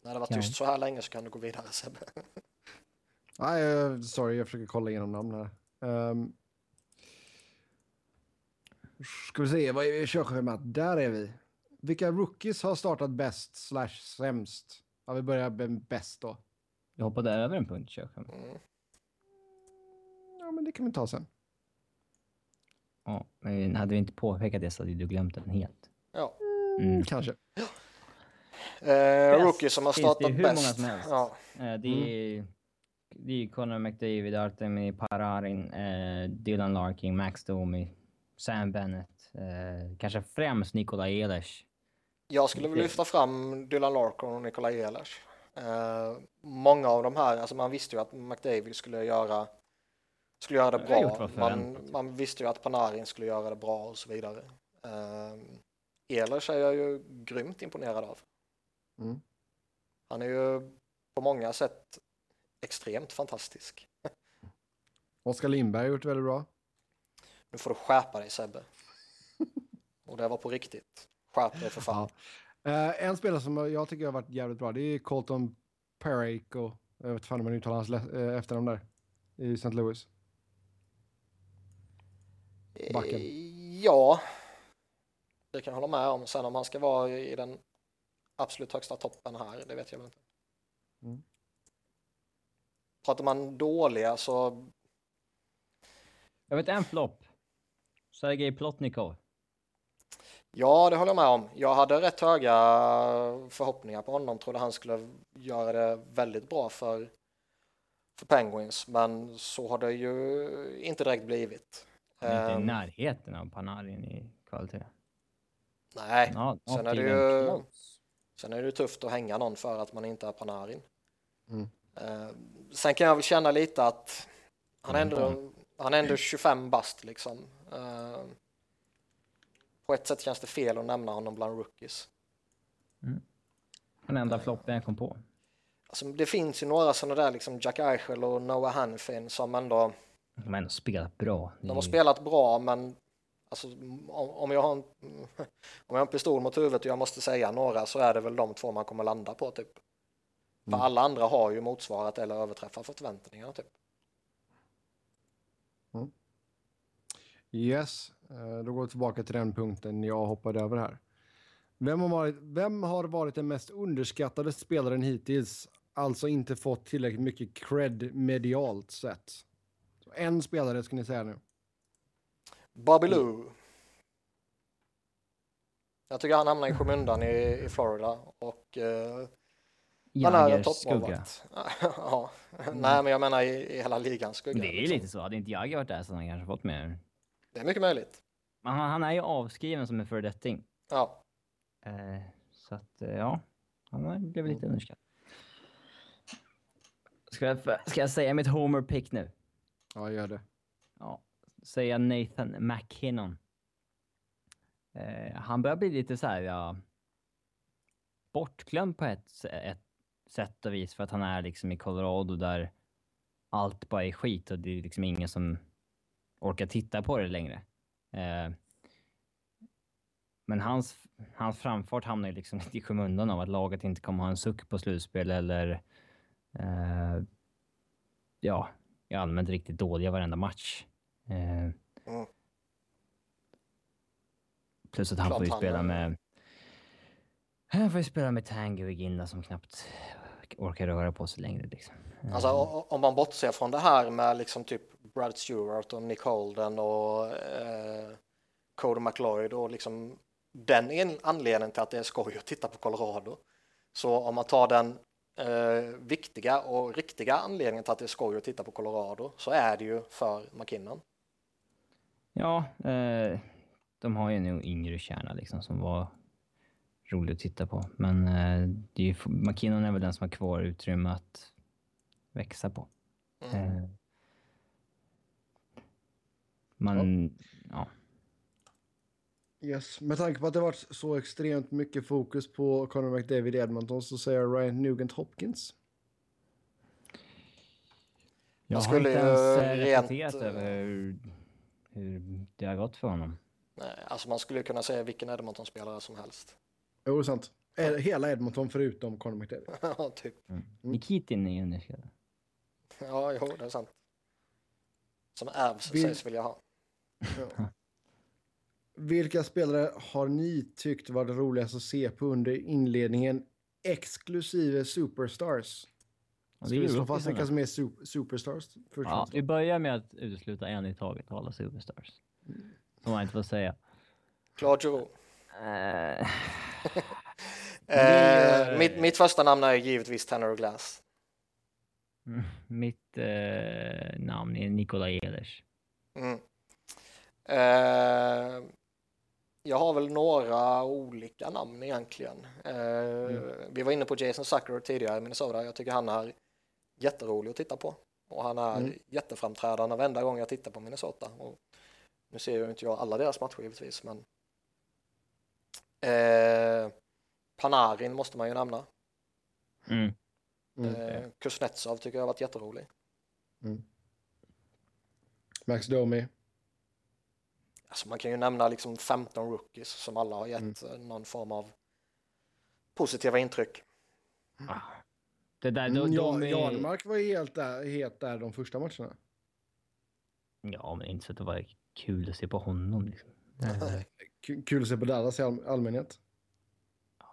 När det Ja. tyst så här länge så kan du gå vidare Sebbe. Nej, sorry, jag försöker kolla igenom namn här. Um, ska vi se, vad är vi i körschemat? Där är vi. Vilka rookies har startat bäst slash sämst? Ja, vi börjar med bäst då. Du hoppade över en punkt, kör. Mm. Ja, men det kan vi ta sen. Ja, men hade vi inte påpekat det så hade du glömt den helt. Ja. Mm. Kanske. Eh, rookie som har startat bäst. Ja. Eh, Det är, det är Conor McDavid, Artemi Pararin, eh, Dylan Larkin, Max Domi, Sam Bennett, eh, kanske främst Nikola Ehlers. Jag skulle vilja lyfta fram Dylan Larkin och Nikola Ehlers. Eh, många av de här, alltså man visste ju att McDavid skulle göra skulle göra det bra. Man, man visste ju att Panarin skulle göra det bra och så vidare. Eh, Ehlers är jag ju grymt imponerad av. Mm. Han är ju på många sätt extremt fantastisk. Oskar Lindberg har gjort väldigt bra. Nu får du skärpa dig Sebbe. Och det var på riktigt. Skärp dig för fan. Eh, en spelare som jag tycker har varit jävligt bra, det är Colton Parayko. Jag vet fan om man uttalar hans eh, efternamn där. I St. Louis. Backen. Eh, Ja, det kan jag hålla med om. Sen om han ska vara i den absolut högsta toppen här, det vet jag väl inte. Mm. Pratar man dåliga så, Jag vet en flopp. Sergej Plotnikov. ja det håller jag med om. Jag hade rätt höga förhoppningar på honom, trodde han skulle göra det väldigt bra för, för Penguins, men så har det ju inte direkt blivit. Han är inte i Ehm, närheten av Panarin i kvalitet. nej, Ja, sen är det ju- close. Sen är det tufft att hänga någon för att man inte är Panarin. Mm. Eh, sen kan jag väl känna lite att han är ändå, Mm. han är ändå 25 bast liksom. Eh, på ett sätt känns det fel att nämna honom bland rookies. Den enda floppen jag kom på. Alltså, det finns ju några sådana där liksom Jack Eichel och Noah Hanfin som ändå, De har ändå spelat bra. De har spelat bra men alltså, om, jag har en, om jag har en pistol mot huvudet och jag måste säga några så är det väl de två man kommer landa på typ. För Mm. alla andra har ju motsvarat eller överträffat förväntningarna typ. Yes, eh, då går vi tillbaka till den punkten jag hoppade över här. Vem har varit, vem har varit den mest underskattade spelaren hittills? Alltså inte fått tillräckligt mycket cred medialt sett. Så en spelare ska ni säga nu. Bobby Lou. Jag tycker han hamnar i skymundan i, i Florida och eh, han är en toppmålvakt. ja. Nej, men jag menar i, i hela ligans skugga. Det är liksom. lite så. Hade inte Jagger varit där så hade han kanske fått mer. Det är mycket möjligt. Men han, han är ju avskriven som en föredetting. Ja, Eh, så att, eh, ja. Han blivit lite underskattad. Ska jag, ska jag säga mitt homer pick nu? Ja, gör det. Ja, säga Nathan McKinnon. Eh, han börjar bli lite så här, ja, bortglömd på ett, ett sätt och vis för att han är liksom i Colorado där allt bara är skit och det är liksom ingen som orkar titta på det längre. Eh, men hans, hans framfart hamnar ju liksom lite i skymundan av att laget inte kommer ha en suck på slutspel eller eh, ja, är allmänt riktigt dåliga varenda match. Eh, Mm. Plus att han Klart får ju han spela är- med... Han får ju spela med Tango och Ginla som knappt orkar röra på sig längre. Liksom. alltså o- om man bortser från det här med liksom typ Brad Stewart och Nick Holden och eh, Cody McLeod och liksom den en anledningen till att det är skoj att titta på Colorado. Så om man tar den eh, viktiga och riktiga anledningen till att det är skoj att titta på Colorado så är det ju för McKinnon. Ja, eh, de har ju en yngre kärna liksom som var rolig att titta på. Men eh, det är ju, McKinnon är väl den som har kvar utrymme att växa på. Mm. Eh, man, ja. Yes. Med tanke på att det varit så extremt mycket fokus på Conor McDavid i Edmonton så säger jag Ryan Nugent Hopkins. Jag har skulle inte ens eh, rent, reflekterat över hur, hur det har gått för honom. Nej, alltså man skulle kunna säga vilken Edmonton-spelare som helst. Jo, det är sant. Hela Edmonton förutom Conor McDavid. Ja, typ. Nikitin är ju underskattad. Ja, jo, det är sant. Som Avs Vill- sägs vilja ha. Vilka spelare har ni tyckt varit roligast att se på under inledningen exklusive Superstars? Ska vi slå fast vilka som är super, superstars? Först Ja, vi börjar med att utesluta en i taget av alla superstars. Som man inte får säga. Claude Giroux. Eh, Eh, mitt, mitt första namn är givetvis Tanner Glass. mm, mitt eh, namn är Nikola Ehlers. Mm. Eh, jag har väl några olika namn egentligen. Eh, Vi var inne på Jason Zucker tidigare i Minnesota. Jag tycker han är jätterolig att titta på. Och han är Mm. jätteframträdande varenda gång jag tittar på Minnesota. Och nu ser ju inte jag alla deras matcher givetvis, men eh, Panarin måste man ju nämna. Mm. Mm. Eh, Kuznetsov tycker jag har varit jätterolig. Max Domi. Alltså man kan ju nämna liksom 15 rookies som alla har gett eh, någon form av positiva intryck. Ah. Det där, de, Mm, ja, de är... Janmark var ju helt där, helt där de första matcherna. Ja, men inte så att det var kul att se på honom. Liksom. Kul att se på Dallas i all allmänhet.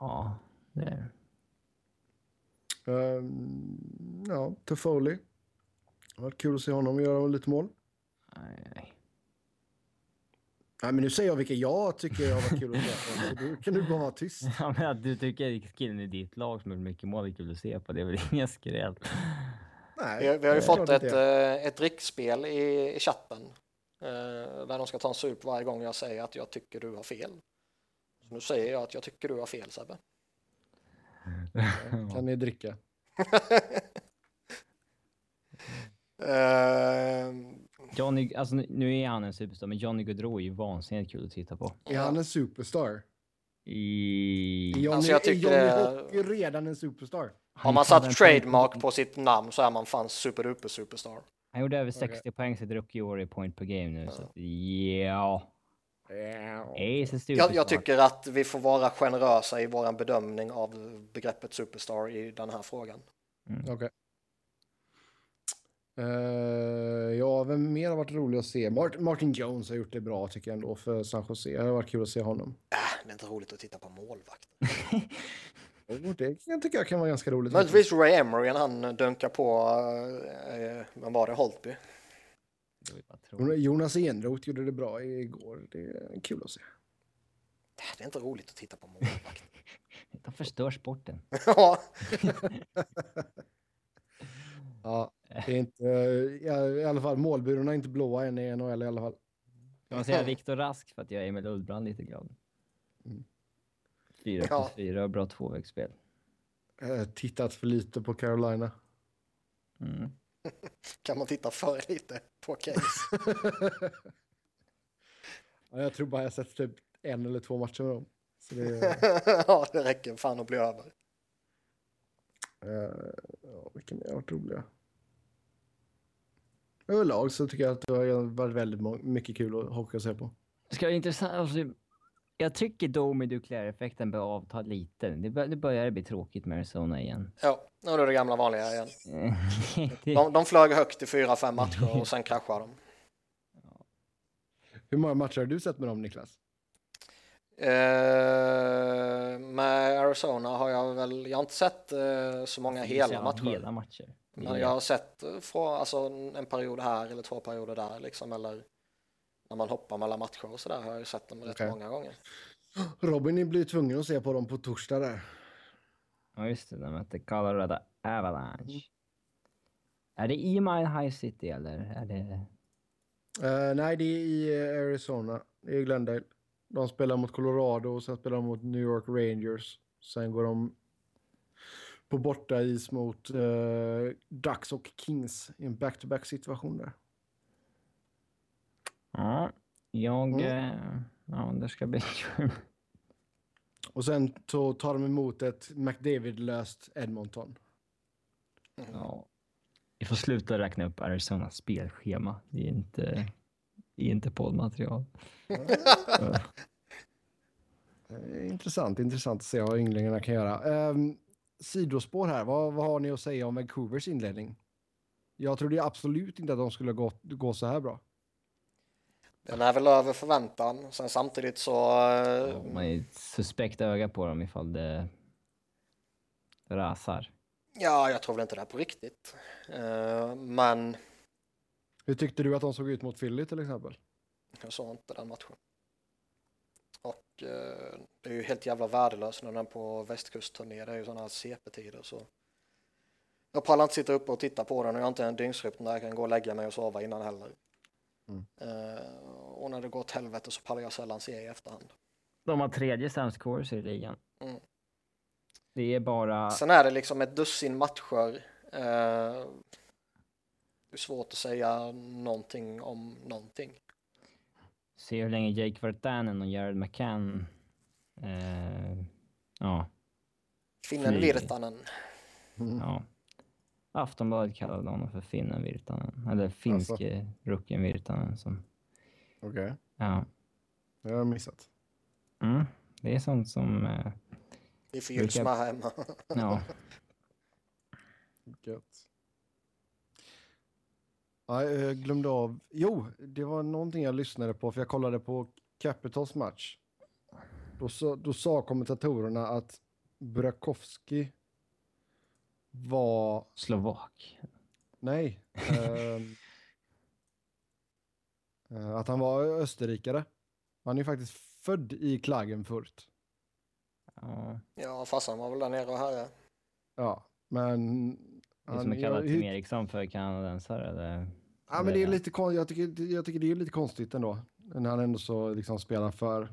Ja, det är Um, ja, Toffoli. Det har varit kul att se honom göra lite mål. Nej, nej. Nej, men nu säger jag vilka jag tycker har varit kul att se på. Så då kan du bara vara tyst. Ja, men att du tycker killen i ditt lag som har mycket mål är kul att se på, det är väl ingen skräll. Nej, Vi, vi har ju fått ett, inte jag. eh, ett drickspel i, i chatten eh, där de ska ta en sup varje gång jag säger att jag tycker du har fel. Så nu säger jag att jag tycker du har fel Sebbe. Kan ni dricka? Eh, Johnny, alltså nu- är han en superstar, men Johnny Gaudreau är ju vansinnigt kul att titta på. Är han en superstar? I... Är Johnny, Alltså, jag är tycker Johnny Hockey redan en superstar? har man satt trademark på sitt namn så är man fan superduper superstar. Han gjorde över 60 poäng sitt rookie-år i point per game nu, så ja. Är superstar. Jag, jag tycker att vi får vara generösa i vår bedömning av begreppet superstar i den här frågan. Okej. Eh, ja, vem mer har varit rolig att se? Mart- Martin Jones har gjort det bra tycker jag ändå för San Jose. Det har varit kul att se honom. Äh, det är inte roligt att titta på målvakten. Och det jag tycka jag kan vara ganska roligt. Möjligtvis Ray Emery när han dunkar på, eh, vem var det, Holtby? Jonas Enroth gjorde det bra igår. Det är kul att se. Äh, Det är inte roligt att titta på målvakt. De förstör sporten. Ja, Ja, det är inte, ja, i alla fall målburarna är inte blåa än i NHL i alla fall. Kan man säga Viktor Rask för att jag är Emil Ullbrand lite glad. Mm. Fyra Ja. plus fyra och bra tvåvägsspel. Eh, tittat för lite på Carolina. Mm. kan man titta för lite på case. Ja, jag tror bara jag sett typ en eller två matcher med dem. Så det, ja, det räcker fan att bli över. eh, ja, har varit roliga? Överlag så tycker jag att det har varit väldigt mycket kul att att se på. Det ska vara intressant. Alltså, jag tycker Domi Duclair-effekten bör avta lite. Det, bör, det börjar bli tråkigt med Arizona igen. Ja, nu är det det gamla vanliga igen. Det- De, de flög högt i fyra, fem matcher och sen kraschade de. Hur många matcher har du sett med dem Niklas? Eh, med Arizona har jag väl, jag har inte sett eh, så många hela matcher. Hela matcher. Men jag har sett eh, från, alltså, en period här eller två perioder där liksom, eller när man hoppar mellan matcher och sådär har jag ju sett dem rätt Okej. många gånger. Robin blir tvungen att se på dem på torsdag där. Ja, just det. De mötte Colorado Avalanche. Är det i Mile High City eller? Är det... Eh, nej, det är i eh, Arizona. Det är Glendale. De spelar mot Colorado och sen spelar de mot New York Rangers. Sen går de på bortais mot uh, Ducks och Kings i en back-to-back situation där. Ja, jag... Mm. eh, Ja, det ska bli kul. Och sen så tar de emot ett McDavid-löst Edmonton. Ja. Vi får sluta räkna upp Arizonas spelschema. Det är inte, det är inte poddmaterial. Eh, Intressant, intressant att se vad ynglingarna kan göra. Um, sidospår här, vad, vad har ni att säga om Vancouvers inledning? Jag trodde absolut inte att de skulle gå, gå så här bra. Den är väl över förväntan. Sen samtidigt så... eh, Ja, Man är ett suspekt öga på dem ifall det rasar. Ja, jag tror väl inte det här på riktigt. Eh, men Hur tyckte du att de såg ut mot Philly till exempel? jag såg inte den matchen. Och eh, det är ju helt jävla värdelöst när den är på västkustturné. Det är ju sådana här CP-tider så. Jag pallar inte sitta uppe och titta på den och jag har inte en dygnsrytm där jag kan gå och lägga mig och sova innan heller. Mm. Eh, och när det går åt helvete så pallar jag sällan se i efterhand. De har tredje sämst scores i ligan. Mm. Det är bara... Sen är det liksom ett dussin matcher. Eh, det är svårt att säga någonting om någonting. Se hur länge Jake Vartanen och Jared McCann... Eh, ja, Finnen. Virtanen. Mm. ja. Aftonbladet kallade honom för finnen Virtanen. Eller finske rookien Virtanen som... Okej, Ja. det har jag missat. Mm. Det är sånt som... Eh, Vi får Gylsma här hemma. ja. Gött. Ja, jag glömde av. Jo, det var någonting jag lyssnade på för jag kollade på Capitals match. Då, sa- då sa kommentatorerna att Burakovsky var... Slovak. Nej. ehm, eh, att han var österrikare. Han är ju faktiskt född i Klagenfurt. Ja. Ja, farsan var väl där nere och här. Ja, men... Det är han som att är- kalla hur- Tim Eriksson för kanadensare. Eller... Ja, men det är lite jag, tycker, jag tycker det är lite konstigt ändå. När han ändå så liksom spelar för...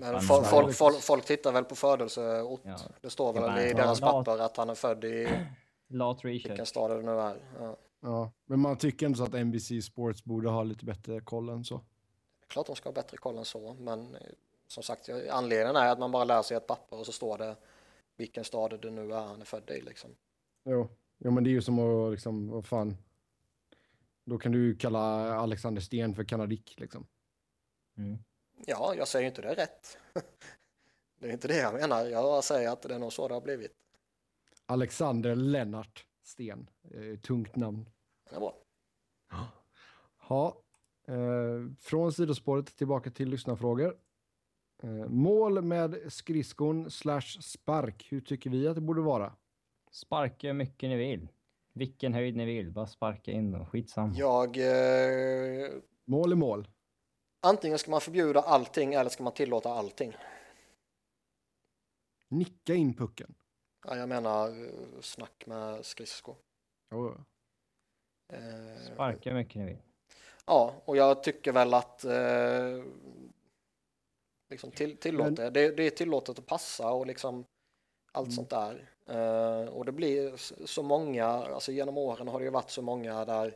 Men folk, folk, folk, folk tittar väl på födelseort. Ja. Det står väl Ja, i deras Ja. papper att han är född i Lat vilken stad det nu är. Ja. Ja, men man tycker ändå så att NBC Sports borde ha lite bättre koll än så. Klart de ska ha bättre koll än så, men eh, som sagt, anledningen är att man bara läser i ett papper och så står det vilken stad det nu är han är född i liksom. Jo, jo men det är ju som att liksom, vad fan. Då kan du kalla Alexander Sten för kanadik liksom. Mm. Ja, jag säger inte det rätt. Det är inte det jag menar. Jag säger att det är nog så det har blivit. Alexander Lennart Sten. Eh, tungt namn. Det är bra. Ja, eh, från sidospåret tillbaka till lyssnarfrågor. Eh, mål med skridskon slash spark. Hur tycker vi att det borde vara? Sparka hur mycket ni vill. Vilken höjd ni vill. Bara sparka in dem. Skitsamma. Jag... Eh, Mål är mål. antingen ska man förbjuda allting eller ska man tillåta allting. Nicka in pucken. Ja, jag menar eh, snack med skridskor. Oh. Eh, Sparka hur mycket ni vill. Ja, och jag tycker väl att eh, liksom till, tillåt det. det. Det är tillåtet att passa och liksom allt Mm. sånt där. Eh, och det blir så många, alltså genom åren har det ju varit så många där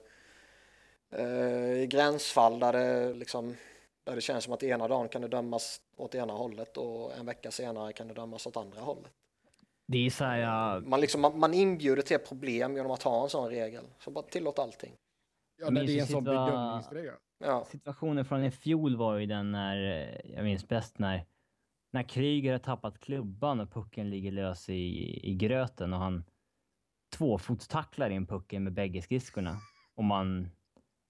eh, i gränsfall där det liksom där det känns som att ena dagen kan det dömas åt ena hållet och en vecka senare kan det dömas åt andra hållet. Det är så här, ja, Man, liksom, man, man inbjuder till problem genom att ha en sån regel. Så bara tillåt allting. Ja, Jag det är en sån ja. Ja, situationen från i fjol var ju den när, eh, jag minns bäst när, när Kryger har tappat klubban och pucken ligger lös i, i gröten och han tvåfotstacklar in pucken med bägge skridskorna. Och man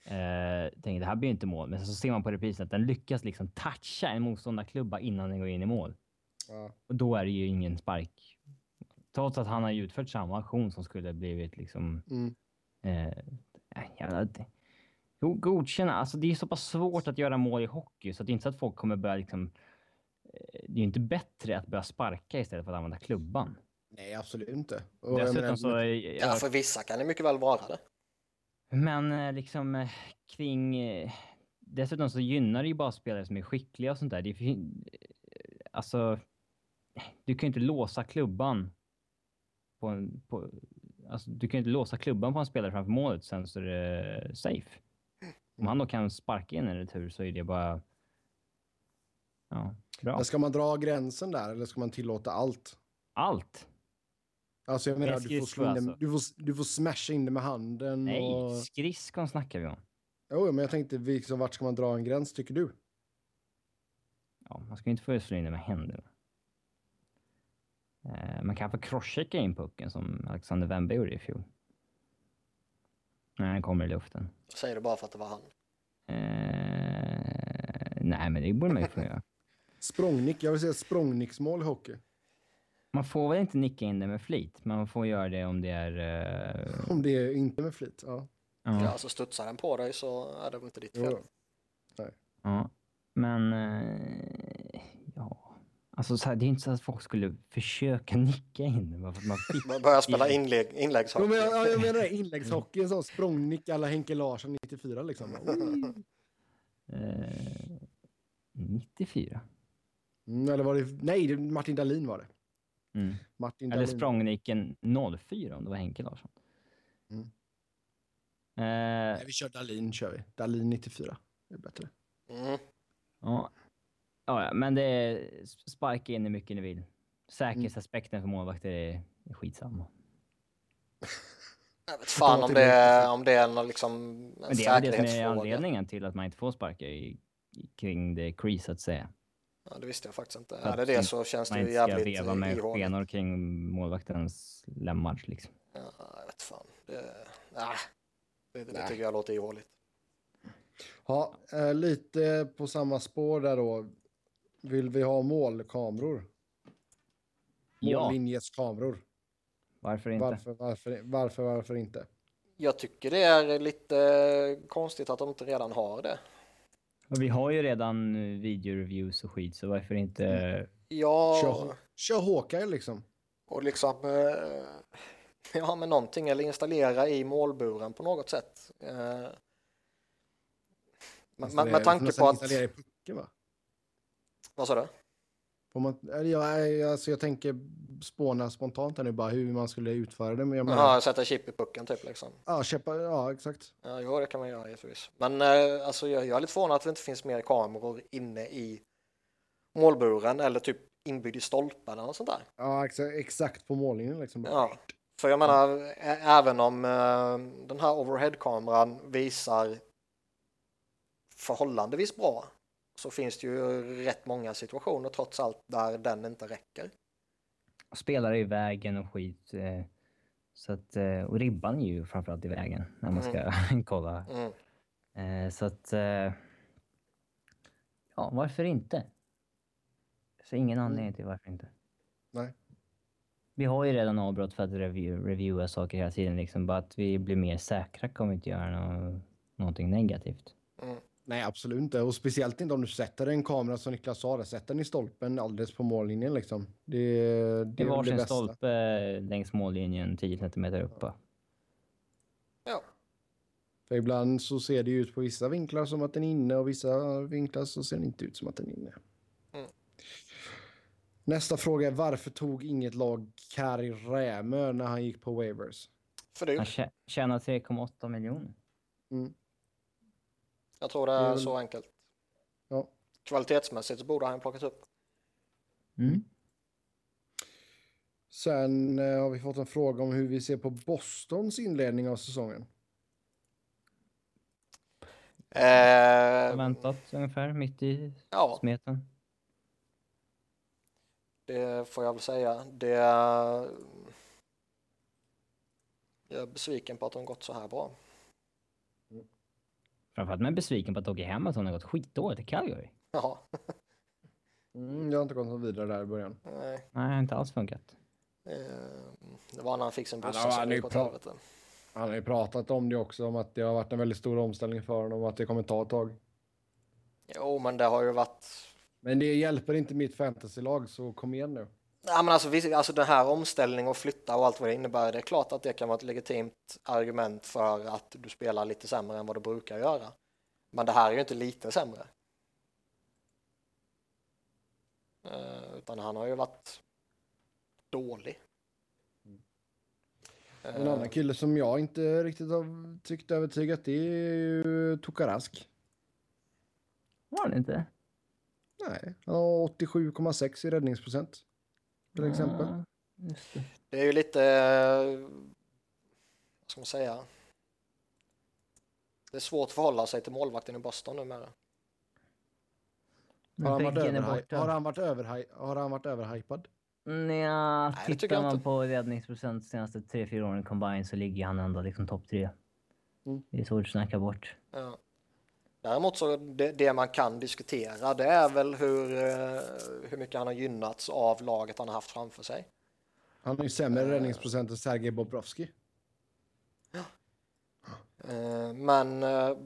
eh, tänker det här blir ju inte mål, men så ser man på reprisen att den lyckas liksom toucha en motståndarklubba innan den går in i mål. Ja. Och då är det ju ingen spark. Trots att han har utfört samma aktion som skulle blivit liksom Mm. Eh, jävla, jo, godkänna. Alltså det är så pass svårt att göra mål i hockey så att det är inte så att folk kommer börja liksom... eh, Det är ju inte bättre att börja sparka istället för att använda klubban. Nej, absolut inte. Och Dessutom så... är- ja, för vissa kan det mycket väl vara det. Men eh, liksom eh, kring... Dessutom så gynnar det ju bara spelare som är skickliga och sånt där. Det är, alltså... Du kan ju inte låsa klubban på en... På, alltså, du kan ju inte låsa klubban på en spelare framför målet sen så är det safe. Om han då kan sparka in en retur så är det bara... Ja, bra. Men ska man dra gränsen där eller ska man tillåta allt? Allt! Alltså jag menar, du får, slå in det, alltså. du, får, du får smasha in det med handen. Nej, Och... skridskon snackar vi om. Jo, men jag tänkte, liksom, vart ska man dra en gräns tycker du? Ja, man ska inte få slå in det med händerna. Eh, man kan få crosschecka in pucken som Alexander Wembe gjorde i fjol. Nej, den kommer i luften. Säger du bara för att det var han. Eh, nej, men det borde man ju få göra. Språngnick, jag vill säga språngnicksmål i hockey. Man får väl inte nicka in det med flit. Man får göra det om det är... eh, Om det är inte med flit. Ja. ja. Ja, alltså studsar den på dig så är det väl inte ditt fel. Jo. Ja, men eh, ja. Alltså så här, det är inte så att folk skulle försöka nicka in det bara för att man fick. Man börjar spela inlägg, Jo, inläggshockey. men jag, jag menar det, inläggshockey, en sån språngnick alla Henke Larsson 94 liksom. Eh, 94. Mm, eller var det, nej, Martin Dahlin var det. Mm. Martin Eller Dahlin. språngnicken 04 om det var Henke Larsson. Mm. Eh, Nej, vi kör Dahlin, kör vi. Dahlin 94. Det är bättre. Mm. ja. Ja, ja, men det är sparka in hur mycket ni vill. Säkerhetsaspekten för målvakter är, är skitsamma. Jag vet fan om det, är- om det är någon liksom en Men det är det som är säkerhetsfråga. anledningen till att man inte får sparka i, i, kring det crease så att säga. Ja, det visste jag faktiskt inte. Är det att det så känns det Man ju inte ska jävligt veva med ihåligt. skenor kring målvaktens lemmar liksom. Ja, jag vet fan. Det, nej. Det, det Nej. tycker jag låter ihåligt. Ja, eh, lite på samma spår där då. Vill vi ha målkameror? Ja, Mållinjeskameror. varför inte? Varför, varför, varför, varför inte? Jag tycker det är lite konstigt att de inte redan har det. Och vi har ju redan eh, videoreviews och skit, så varför inte... Mm. Ja, Kör, kör Hawkeye liksom. och liksom eh, ja, men någonting eller installera i målburen på något sätt. Eh, med, med, tanke på att, installera i pucken va? vad sa du? Får man, eller jag, alltså jag tänker spåna spontant här nu bara hur man skulle utföra det. Men jag menar, Jaha, sätta chip i pucken typ liksom. ja, köpa, ja, exakt. Ja, jo, det kan man göra givetvis. Men eh, alltså, jag, jag är lite förvånad att det inte finns mer kameror inne i målburen eller typ inbyggd i stolpen eller något sånt där. Ja, exakt, exakt på mållinjen liksom. Ja, för jag menar, även om eh, den här overhead-kameran visar förhållandevis bra så finns det ju rätt många situationer trots allt där den inte räcker. Spelare i vägen och skit. eh, Så att, eh, och ribban är ju framförallt i vägen när man ska kolla. Mm. Eh, Så att... Ja, varför inte? Så ingen anledning till varför inte. Nej. Vi har ju redan avbrott för att review, reviewa saker hela tiden. Liksom, bara att vi blir mer säkra kommer inte göra nå- någonting negativt. Mm. Nej, absolut inte. Och speciellt inte om du sätter en kamera som Niklas sa, där, sätter den i stolpen alldeles på mållinjen liksom. Det, det, Det är det varsin bästa. stolpe längs mållinjen 10 centimeter uppe. Ja, För ibland så ser det ut på vissa vinklar som att den är inne och vissa vinklar så ser det inte ut som att den är inne. Mm. Nästa fråga är varför tog inget lag Kari Rämö när han gick på waivers? för Han dyrt. tjä- tjänar 3,8 miljoner. Mm. Jag tror det Det är väl- så enkelt. Ja. Kvalitetsmässigt så borde han plockat upp. Mm. Sen eh, har vi fått en fråga om hur vi ser på Bostons inledning av säsongen. Eh, Väntat ungefär mitt i ja, smeten. det får jag väl säga. Det jag är besviken på att de gått så här bra. Framförallt med besviken på att Doggy Hamilton har gått skitdåligt i Calgary. Jaha, Mm, jag har inte gått något vidare där i början. nej. Nej, inte alls funkat. Eh, det var när han fick sin Han bussa har- som gick åt helvete. Han har ju pratat om det också, om att det har varit en väldigt stor omställning för honom och att det kommer ta ett tag. Jo, men det har ju varit Men det hjälper inte mitt fantasylag, så kom igen nu. Ja, men alltså, alltså den här omställningen och flytta och allt vad det innebär, det är klart att det kan vara ett legitimt argument för att du spelar lite sämre än vad du brukar göra. Men det här är ju inte lite sämre. Eh, utan han har ju varit dålig. En Eh, annan kille som jag inte riktigt har tyckt övertygat, det är ju Tokarask. Var det inte? Nej, han har 87,6 i räddningsprocent. Till exempel. Just det. Det är ju lite, eh, vad ska man säga? Det är svårt att förhålla sig till målvakten i Boston numera. Har han, varit överhy- har, han varit överhy- har han varit överhypad? Nja, tittar man inte. på räddningsprocent senaste 3-4 åren combined så ligger han ändå liksom topp 3. Mm. Det är svårt att snacka bort. Ja. Däremot så det, det man kan diskutera det är väl hur, eh, hur mycket han har gynnats av laget han har haft framför sig. Han har ju sämre räddningsprocent än Sergej Bobrovski. Eh, men eh,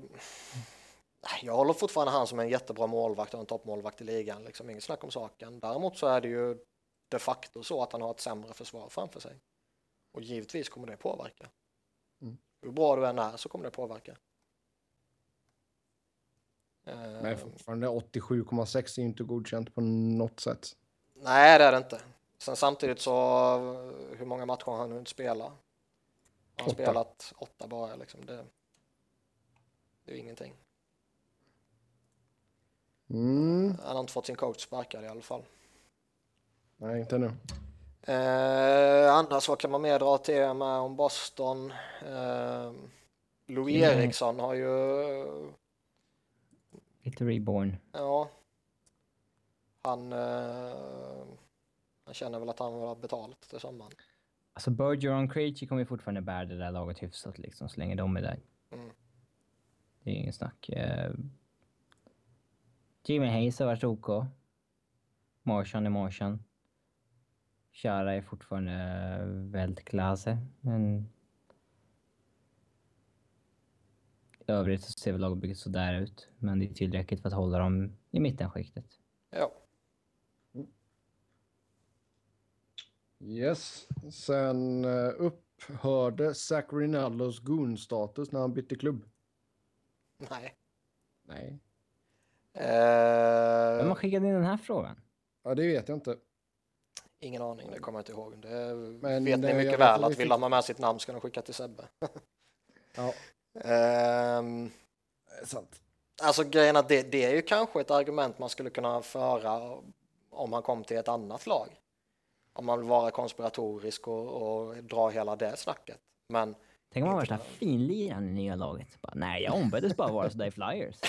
jag håller fortfarande han som en jättebra målvakt och en toppmålvakt i ligan. Liksom, inget snack om saken. Däremot så är det ju de facto så att han har ett sämre försvar framför sig. Och givetvis kommer det påverka. Mm. Hur bra du än är så kommer det påverka. Men Eh, fortfarande 87,6 är ju inte godkänt på något sätt. nej, det är det inte. Sen samtidigt så, hur många matcher har han hunnit spela? Han har Åtta. spelat åtta bara liksom. Det, det är ju ingenting. Mm. Han har inte fått sin coach sparkad i alla fall. Nej, inte nu. Eh, annars vad kan man mer dra till med om Boston? Eh, Louis Mm. Eriksson har ju, Lite reborn. ja, han, eh, han känner väl att han vill ha betalt till sommaren. Alltså Bergeron och Krejci kommer ju fortfarande bära det där laget hyfsat liksom, så länge de är där. Mm. Det är ingen snack. Uh, Jimmy Hayes har varit OK. Marchand är Marchand. Chara är fortfarande Weltklasse, men... I övrigt så ser väl lagbygget sådär ut, men det är tillräckligt för att hålla dem i mittenskiktet. Ja, Yes. Sen uh, upphörde Zach Rinaldos goon-status när han bytte klubb. nej. Nej. Eh, Vem har skickat in den här frågan? Ja, det vet jag inte. ingen aning, det kommer jag inte ihåg. Det Men, vet ni eh, mycket väl att vi vill fick- de ha med sitt namn ska de skicka till Sebbe. Ja, Det är sant. Alltså grejen att det, det är ju kanske ett argument man skulle kunna föra om man kom till ett annat lag. Om man vill vara konspiratorisk och, och dra hela det snacket. Men Tänk om man var värsta finliraren i nya laget. Bara, nej, jag ombeddes bara vara sådär i Flyers.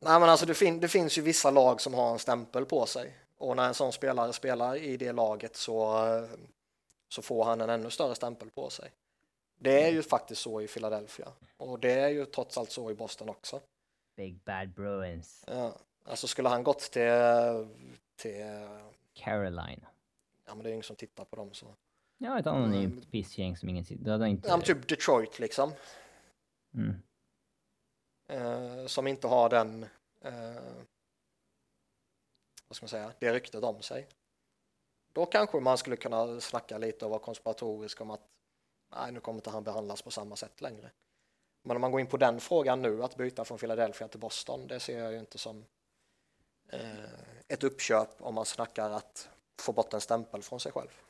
Nej, men alltså det, fin det finns ju vissa lag som har en stämpel på sig och när en sån spelare spelar i det laget så, så får han en ännu större stämpel på sig. Det är ju faktiskt så i Philadelphia och det är ju trots allt så i Boston också. Big Bad Bruins. Ja, alltså skulle han gått till, till Caroline. ja men det är ingen som tittar på dem så. Ja, ett anonymt pissgäng som ingen... Det hade inte... Ja, men typ Detroit liksom, Mm. eh, som inte har den, eh, vad ska man säga, det ryktet om sig. Då kanske man skulle kunna snacka lite och vara konspiratorisk om att nej, nu kommer inte han behandlas på samma sätt längre. Men om man går in på den frågan nu, att byta från Philadelphia till Boston, det ser jag ju inte som eh, ett uppköp om man snackar att få bort en stämpel från sig själv.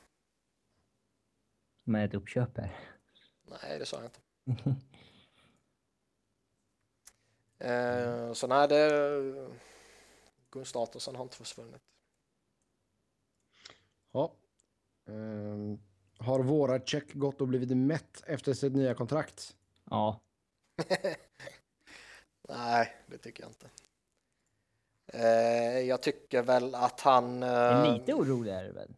Med ett uppköp här. Nej, det sa jag inte. Eh, så nej, det... Gunstatusen har inte försvunnit. Ja. Ehm, har våra check gått och blivit mätt efter sitt nya kontrakt? Ja. Nej, det tycker jag inte. Eh, jag tycker väl att han... Eh, lite orolig är det väl?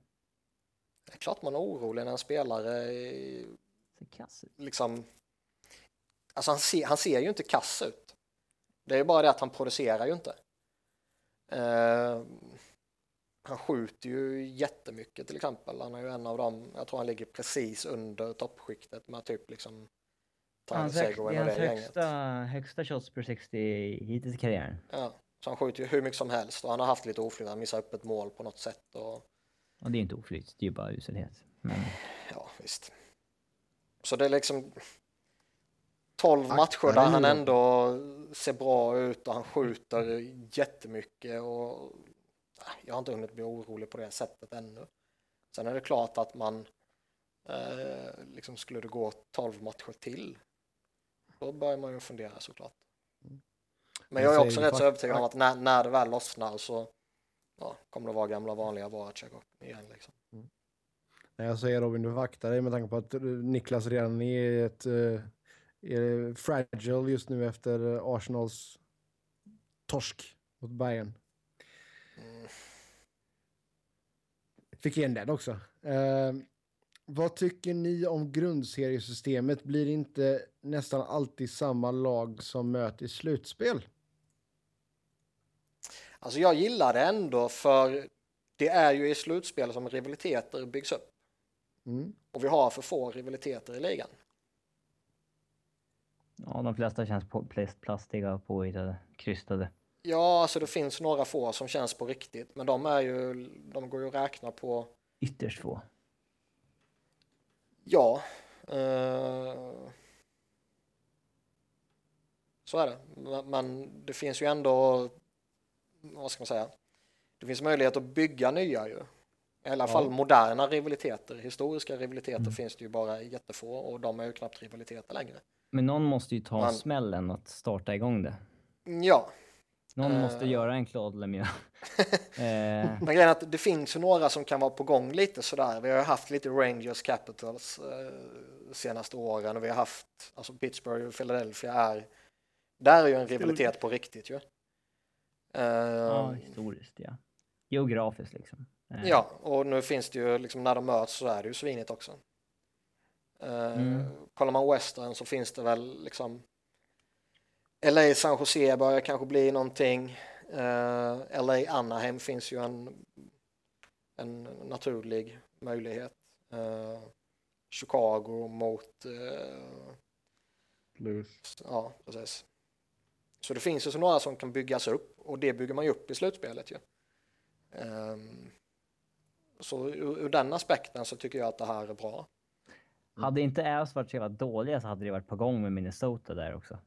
Det är klart man är orolig när en spelare eh, Ser kass ut. liksom... Alltså han, ser, han ser ju inte kass ut. Det är ju bara det att han producerar ju inte. Eh, han skjuter ju jättemycket till exempel. Han är ju en av dem, jag tror han ligger precis under toppskiktet med typ liksom Hans, hög, det är hans högsta, högsta shots per 60 hittills i karriären. Ja, så han skjuter ju hur mycket som helst och han har haft lite oflyt. Han missar upp ett mål på något sätt och Och det är inte oflyt, det är ju bara uselhet. Men ja, visst. Så det är liksom 12 Akta matcher där han ändå ser bra ut och han skjuter jättemycket och jag har inte hunnit bli orolig på det sättet ännu. Sen är det klart att man eh, liksom skulle det gå 12 matcher till då börjar man ju fundera såklart. Men jag är också rätt så övertygad om att när, när det väl lossnar så ja, kommer det vara gamla vanliga Voracek igen liksom. Nej, Jag säger Robin, du akta dig med tanke på att eh, Niklas redan är ett uh, är fragile just nu efter eh, Arsenals torsk mot Bayern. Mm. Fick igen den också. Eh, vad tycker ni om grundseriesystemet? Blir det inte nästan alltid samma lag som möter i slutspel? Alltså jag gillar det ändå för det är ju i slutspel som rivaliteter byggs upp. Mm. Och vi har för få rivaliteter i ligan. Ja, de flesta känns plastiga, påhittade, krystade. Ja, alltså det finns några få som känns på riktigt, men de är ju, de går ju att räkna på, Ytterst få. ja. Eh, så är det. Men- Men det finns ju ändå, vad ska man säga, det finns möjlighet att bygga nya ju. I alla Ja. fall moderna rivaliteter. Historiska rivaliteter Mm. finns det ju bara jättefå och de är ju knappt rivaliteter längre. Men någon måste ju ta Man- smällen att starta igång det. Ja, Någon Eh. måste göra en Claude Lemieux. eh, Men grejen är att det finns ju några som kan vara på gång lite sådär. Vi har ju haft lite Rangers Capitals eh, senaste åren och vi har haft, alltså Pittsburgh och Philadelphia är, där är ju en rivalitet på riktigt ju. Eh, ja, historiskt ja. Geografiskt liksom. Eh, ja, och nu finns det ju liksom när de möts så är det ju svinigt också. Eh, Mm. Kollar man Western så finns det väl liksom LA San Jose börjar kanske bli någonting. Eh, LA Anaheim finns ju en, en naturlig möjlighet. Eh, Chicago mot eh, Blues. Ja, precis. Så det finns ju så några som kan byggas upp och det bygger man ju upp i slutspelet ju. Ehm, så ur, ur den aspekten så tycker jag att det här är bra. Hade inte Avs varit så jävla dåliga så hade det varit på gång med Minnesota där också.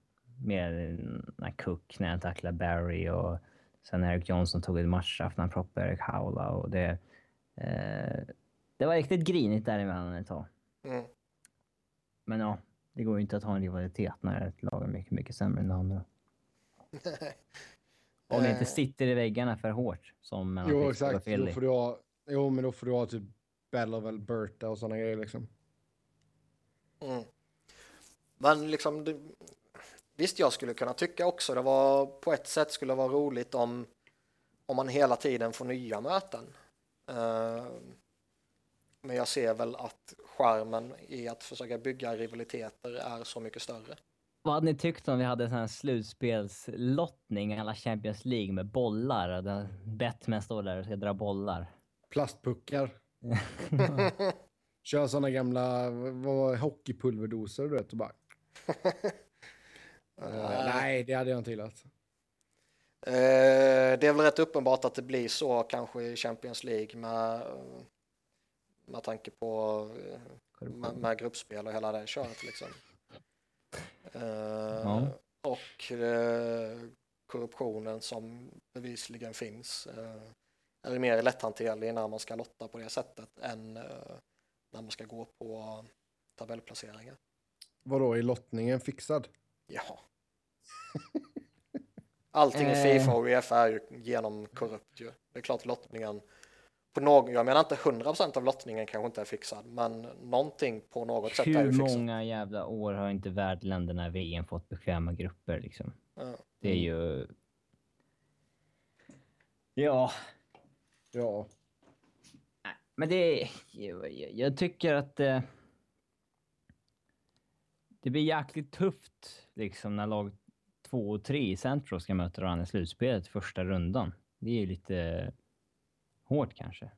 Med när Cook, när han tacklade Barry och sen Eric Johnson tog ett matchstraff när han proppade Eric Howla och det... Eh, det var riktigt grinigt däremellan ett tag. Mm. Men ja, det går ju inte att ha en rivalitet när ett lag är mycket, mycket sämre än det andra. Om det inte Eh, sitter i väggarna för hårt som mellan Jo, exakt. Då får du ha, jo, men då får du ha typ Battle of Alberta och sådana grejer liksom. Mm. Men liksom, det, visst jag skulle kunna tycka också det var på ett sätt skulle det vara roligt om, om man hela tiden får nya möten. Eh, men jag ser väl att skärmen i att försöka bygga rivaliteter är så mycket större. Vad hade ni tyckt om vi hade en sån här slutspelslottning alla Champions League med bollar? Där Batman står där och ska dra bollar. Plastpuckar. Kör sådana gamla hockeypulverdoser du vet och bara. Eh, nej, det hade jag inte gillat. Eh, det är väl rätt uppenbart att det blir så kanske i Champions League med, med tanke på eh, med, med gruppspel och hela det köret liksom. Eh, Och eh, korruptionen som bevisligen finns är mer lätthanterlig när man ska lotta på det sättet än när man ska gå på tabellplaceringar. Vadå, är lottningen fixad? Ja. Allting i Eh. Fifa och Uefa är ju genom korrupt ju. Det är klart lottningen på någon, jag menar inte 100% av lottningen kanske inte är fixad, men någonting på något sätt är Hur ju fixat. många jävla år har inte värdländerna i VM fått bekväma grupper liksom? Ja. Det är ju... Ja, Ja. men det är... Jag, tycker att eh, det blir jäkligt tufft liksom när lag två och tre i Central ska möta varandra i slutspelet första rundan. Det är ju lite hårt kanske.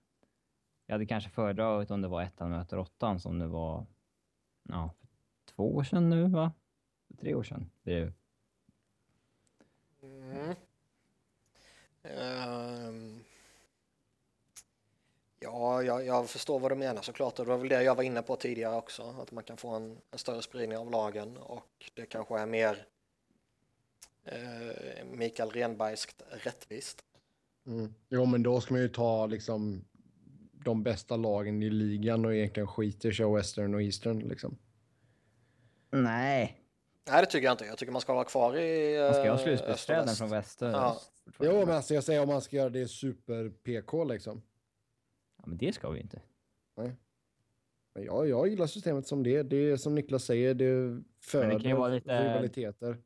Jag hade kanske föredragit om det var ettan möter åttan som det var ja, för två år sedan nu va? För tre år sedan. Det är, Mm. Um. Ja, jag, jag förstår vad du menar såklart och det var väl det jag var inne på tidigare också, att man kan få en, en större spridning av lagen och det kanske är mer eh, Mikael Renbergskt rättvist. Mm. Jo, men då ska man ju ta liksom de bästa lagen i ligan och egentligen skita i show Western och Eastern liksom. nej, Nej, det tycker jag inte. Jag tycker man ska hålla kvar i man ska ju ha eh, och från väst. och Ja. öst. Jo, men alltså jag säger om man ska göra det super-PK liksom. Ja, men det ska vi inte. Men jag, jag gillar systemet som det. Det är som Niklas säger, det föder kan ju vara lite- rivaliteter.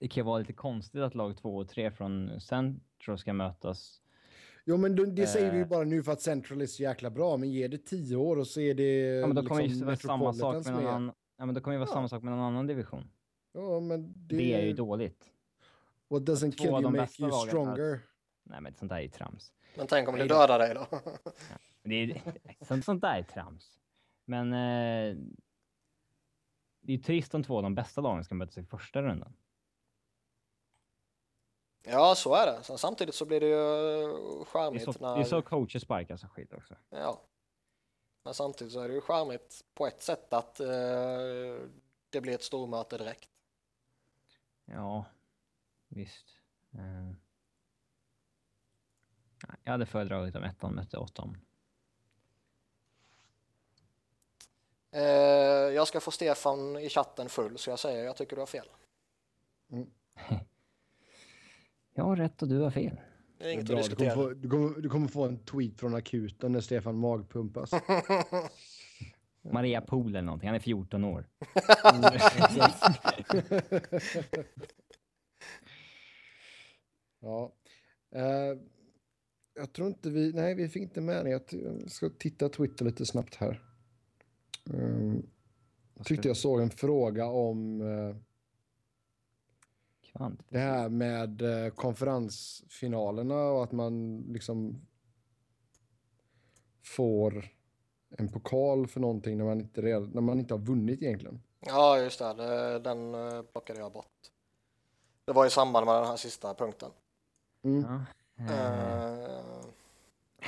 Det kan vara lite konstigt att lag två och tre från Central ska mötas. Jo, men det, det säger vi ju Eh. bara nu för att Central är så jäkla bra, men ge det tio år och så är det Ja, men då kommer liksom ju vara samma sak med någon annan. Ja, men då kommer ju vara Ja. samma sak med någon annan division. Ja, men det, Det, är ju dåligt. What doesn't kill you make you stronger. Nej, men sånt där är ju trams. Men tänk om det dödar dig då? Det är, sånt, sånt där är trams. Men eh, det är ju trist om två av de bästa lagen ska mötas i första rundan. Ja, så är det. Sen samtidigt så blir det ju Det är charmigt så, när... det är så coacher sparkar så skit också. Ja. Men samtidigt så är det ju charmigt på ett sätt att eh, det blir ett stormöte direkt. Ja, visst. Eh, nej, jag hade föredragit om ettan mötte åttan. Eh, jag ska få Stefan i chatten full så jag säger jag tycker du har fel. Jag har rätt och du har fel. Det är inget att du, kommer få, du, kommer, du kommer få en tweet från akuten när Stefan magpumpas. Maria Pool eller någonting, han är 14 år. ja. Eh, jag tror inte vi... Nej, vi fick inte med det. Jag ska titta Twitter lite snabbt här. Um, tyckte jag såg en fråga om eh, Kvant. det här med eh, konferensfinalerna och att man liksom får en pokal för någonting när man inte, redan, när man inte har vunnit egentligen. Ja, just det. det. Den eh, plockade jag bort. Det var i samband med den här sista punkten. Mm. Ja. Eh,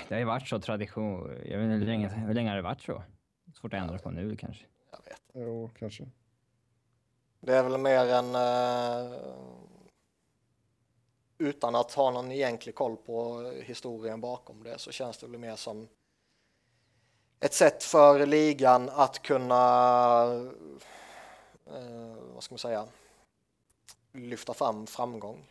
Det har ju varit så tradition. Jag vet inte hur länge, hur länge har det varit så? Svårt att ändra på nu kanske. jag vet. Jo, kanske. Det är väl mer en... Eh, utan att ha någon egentlig koll på historien bakom det så känns det väl mer som ett sätt för ligan att kunna, eh, vad ska man säga, lyfta fram framgång.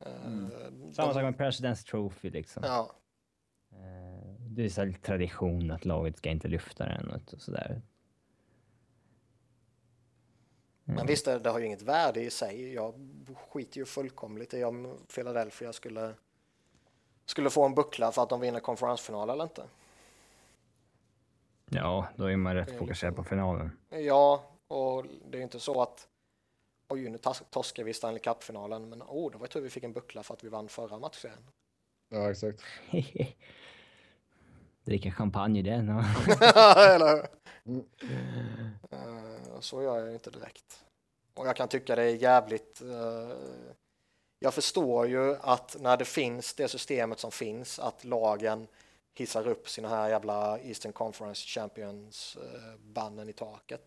Eh, Mm. Samma de- sak med President's Trophy liksom. Ja, Eh, Det är så tradition att laget ska inte lyfta den och sådär. Men visst, det, det har ju inget värde i sig. Jag skiter ju fullkomligt i om Philadelphia skulle, skulle få en buckla för att de vinner konferensfinal eller inte. Ja, då är man rätt fokuserad liksom- på finalen. Ja, och det är ju inte så att oj, nu torskar vi Stanley Cup-finalen, men oh, det var tur vi fick en buckla för att vi vann förra matchen. Ja, exakt. Dricka champagne i den. och- Eller hur? Mm. Eh, Så gör jag inte direkt. Och jag kan tycka det är jävligt... eh, Jag förstår ju att när det finns det systemet som finns, att lagen hissar upp sina här jävla Eastern Conference Champions-bannen i taket.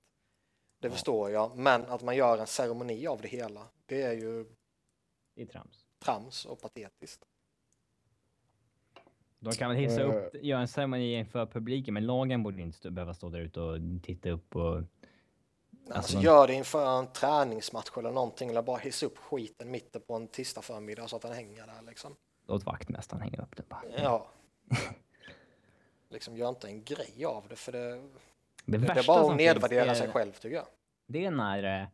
Det förstår jag, men att man gör en ceremoni av det hela, det är ju Det är trams. trams och patetiskt. De kan väl hissa Eh. upp, göra en ceremoni inför publiken, men lagen borde inte stå, behöva stå där ute och titta upp och... Alltså, de- gör det inför en träningsmatch eller någonting, eller bara hissa upp skiten mitten på en tisdag förmiddag så att den hänger där liksom. Låt vaktmästaren hänga upp det bara. Ja. liksom gör inte en grej av det, för det, Det, det är värsta bara att nedvärdera finns, sig är- själv tycker jag. Det är när eh,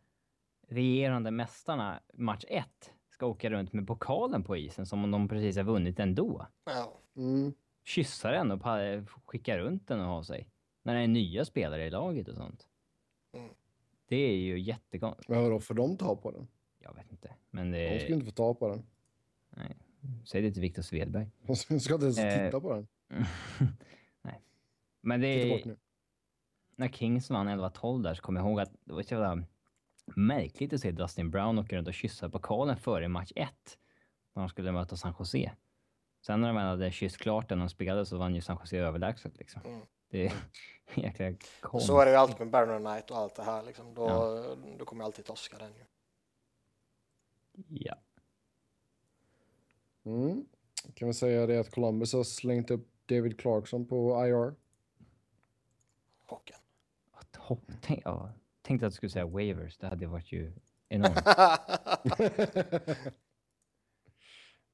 regerande mästarna, match 1, ska åka runt med pokalen på isen som om de precis har vunnit ändå. Ja. Mm. Kyssa den och skicka runt den och ha sig. När det är nya spelare i laget och sånt. Mm. Det är ju jättekonstigt. Men vadå, får de ta på den? Jag vet inte. Men De det... ska inte få ta på den. Nej. Säg det till Viktor Svedberg. De ska inte ens Eh, titta på den. Nej. Men det Titta bort nu. när Kings vann 11-12 där så kommer jag ihåg att det var så jävla märkligt att se Dustin Brown åka runt och kyssa pokalen före match 1. När de skulle möta San Jose. Sen när de väl hade kysst klart den och spelade så vann ju San Jose överlägset liksom. Mm. Det är jäkla konstigt. Så är det ju alltid med Baron Knight och allt det här liksom. Då, Ja. då kommer jag alltid torska den ju. Ja. Mm. Kan vi säga det att Columbus har slängt upp David Clarkson på IR? Chocken. Hopp, tänk, ja, tänkte att du skulle säga waivers. Det hade varit ju enormt.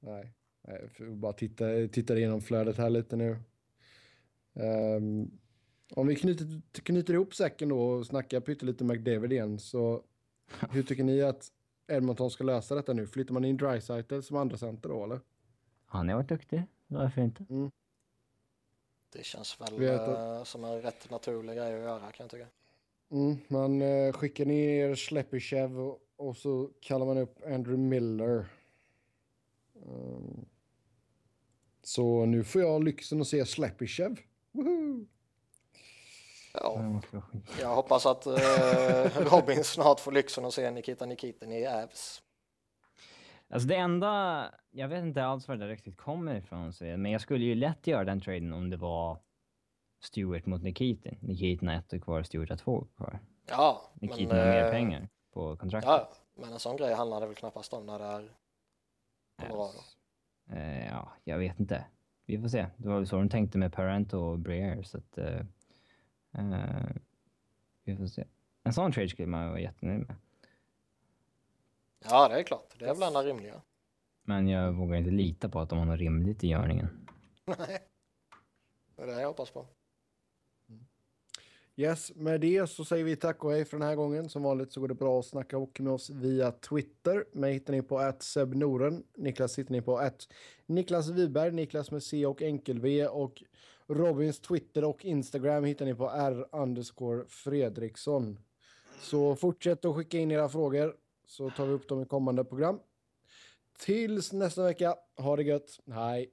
Nej jag får bara titta, titta igenom flödet här lite nu. Ehm, om vi knyter, knyter ihop säcken då och snackar pyttelite McDavid igen så hur tycker ni att Edmonton ska lösa detta nu? Flyttar man in Dreisaitl som andra center då eller? Han har varit duktig. Varför inte? Det känns väl eh, som en rätt naturlig grej att göra kan jag tycka. Mm, man eh, skickar ner Slepyshev och, och så kallar man upp Andrew Miller. Um, så nu får jag lyxen att se Slappyshev. Woohoo! Ja, jag hoppas att eh, Robin snart får lyxen att se Nikita Nikitin i Ävs. Alltså det enda, jag vet inte alls var det riktigt kommer ifrån, men jag skulle ju lätt göra den traden om det var Stewart mot Nikitin. Nikitin har ett kvar, Stewart har två kvar. Ja, Nikitin men, har mer eh, pengar på kontraktet. Ja, men en sån grej handlar det väl knappast om när det är Colorado. Eh, ja, jag vet inte. Vi får se. Det var väl så de tänkte med Parent och Breer, så att... Eh, eh, vi får se. En sån trade skulle man vara jättenöjd med. Ja, det är klart. Det är väl enda rimliga. Men jag vågar inte lita på att de har något rimligt i görningen. Nej, det är det jag hoppas på. Yes, med det så säger vi tack och hej för den här gången. Som vanligt så går det bra att snacka hockey med oss via Twitter. Mig hittar ni på att Sebnoren. Niklas hittar ni på att Niklas Wiberg, Niklas med C och enkel-V och Robins Twitter och Instagram hittar ni på R underscore Fredriksson. Så fortsätt att skicka in era frågor så tar vi upp dem i kommande program. Tills nästa vecka, ha det gött, hej!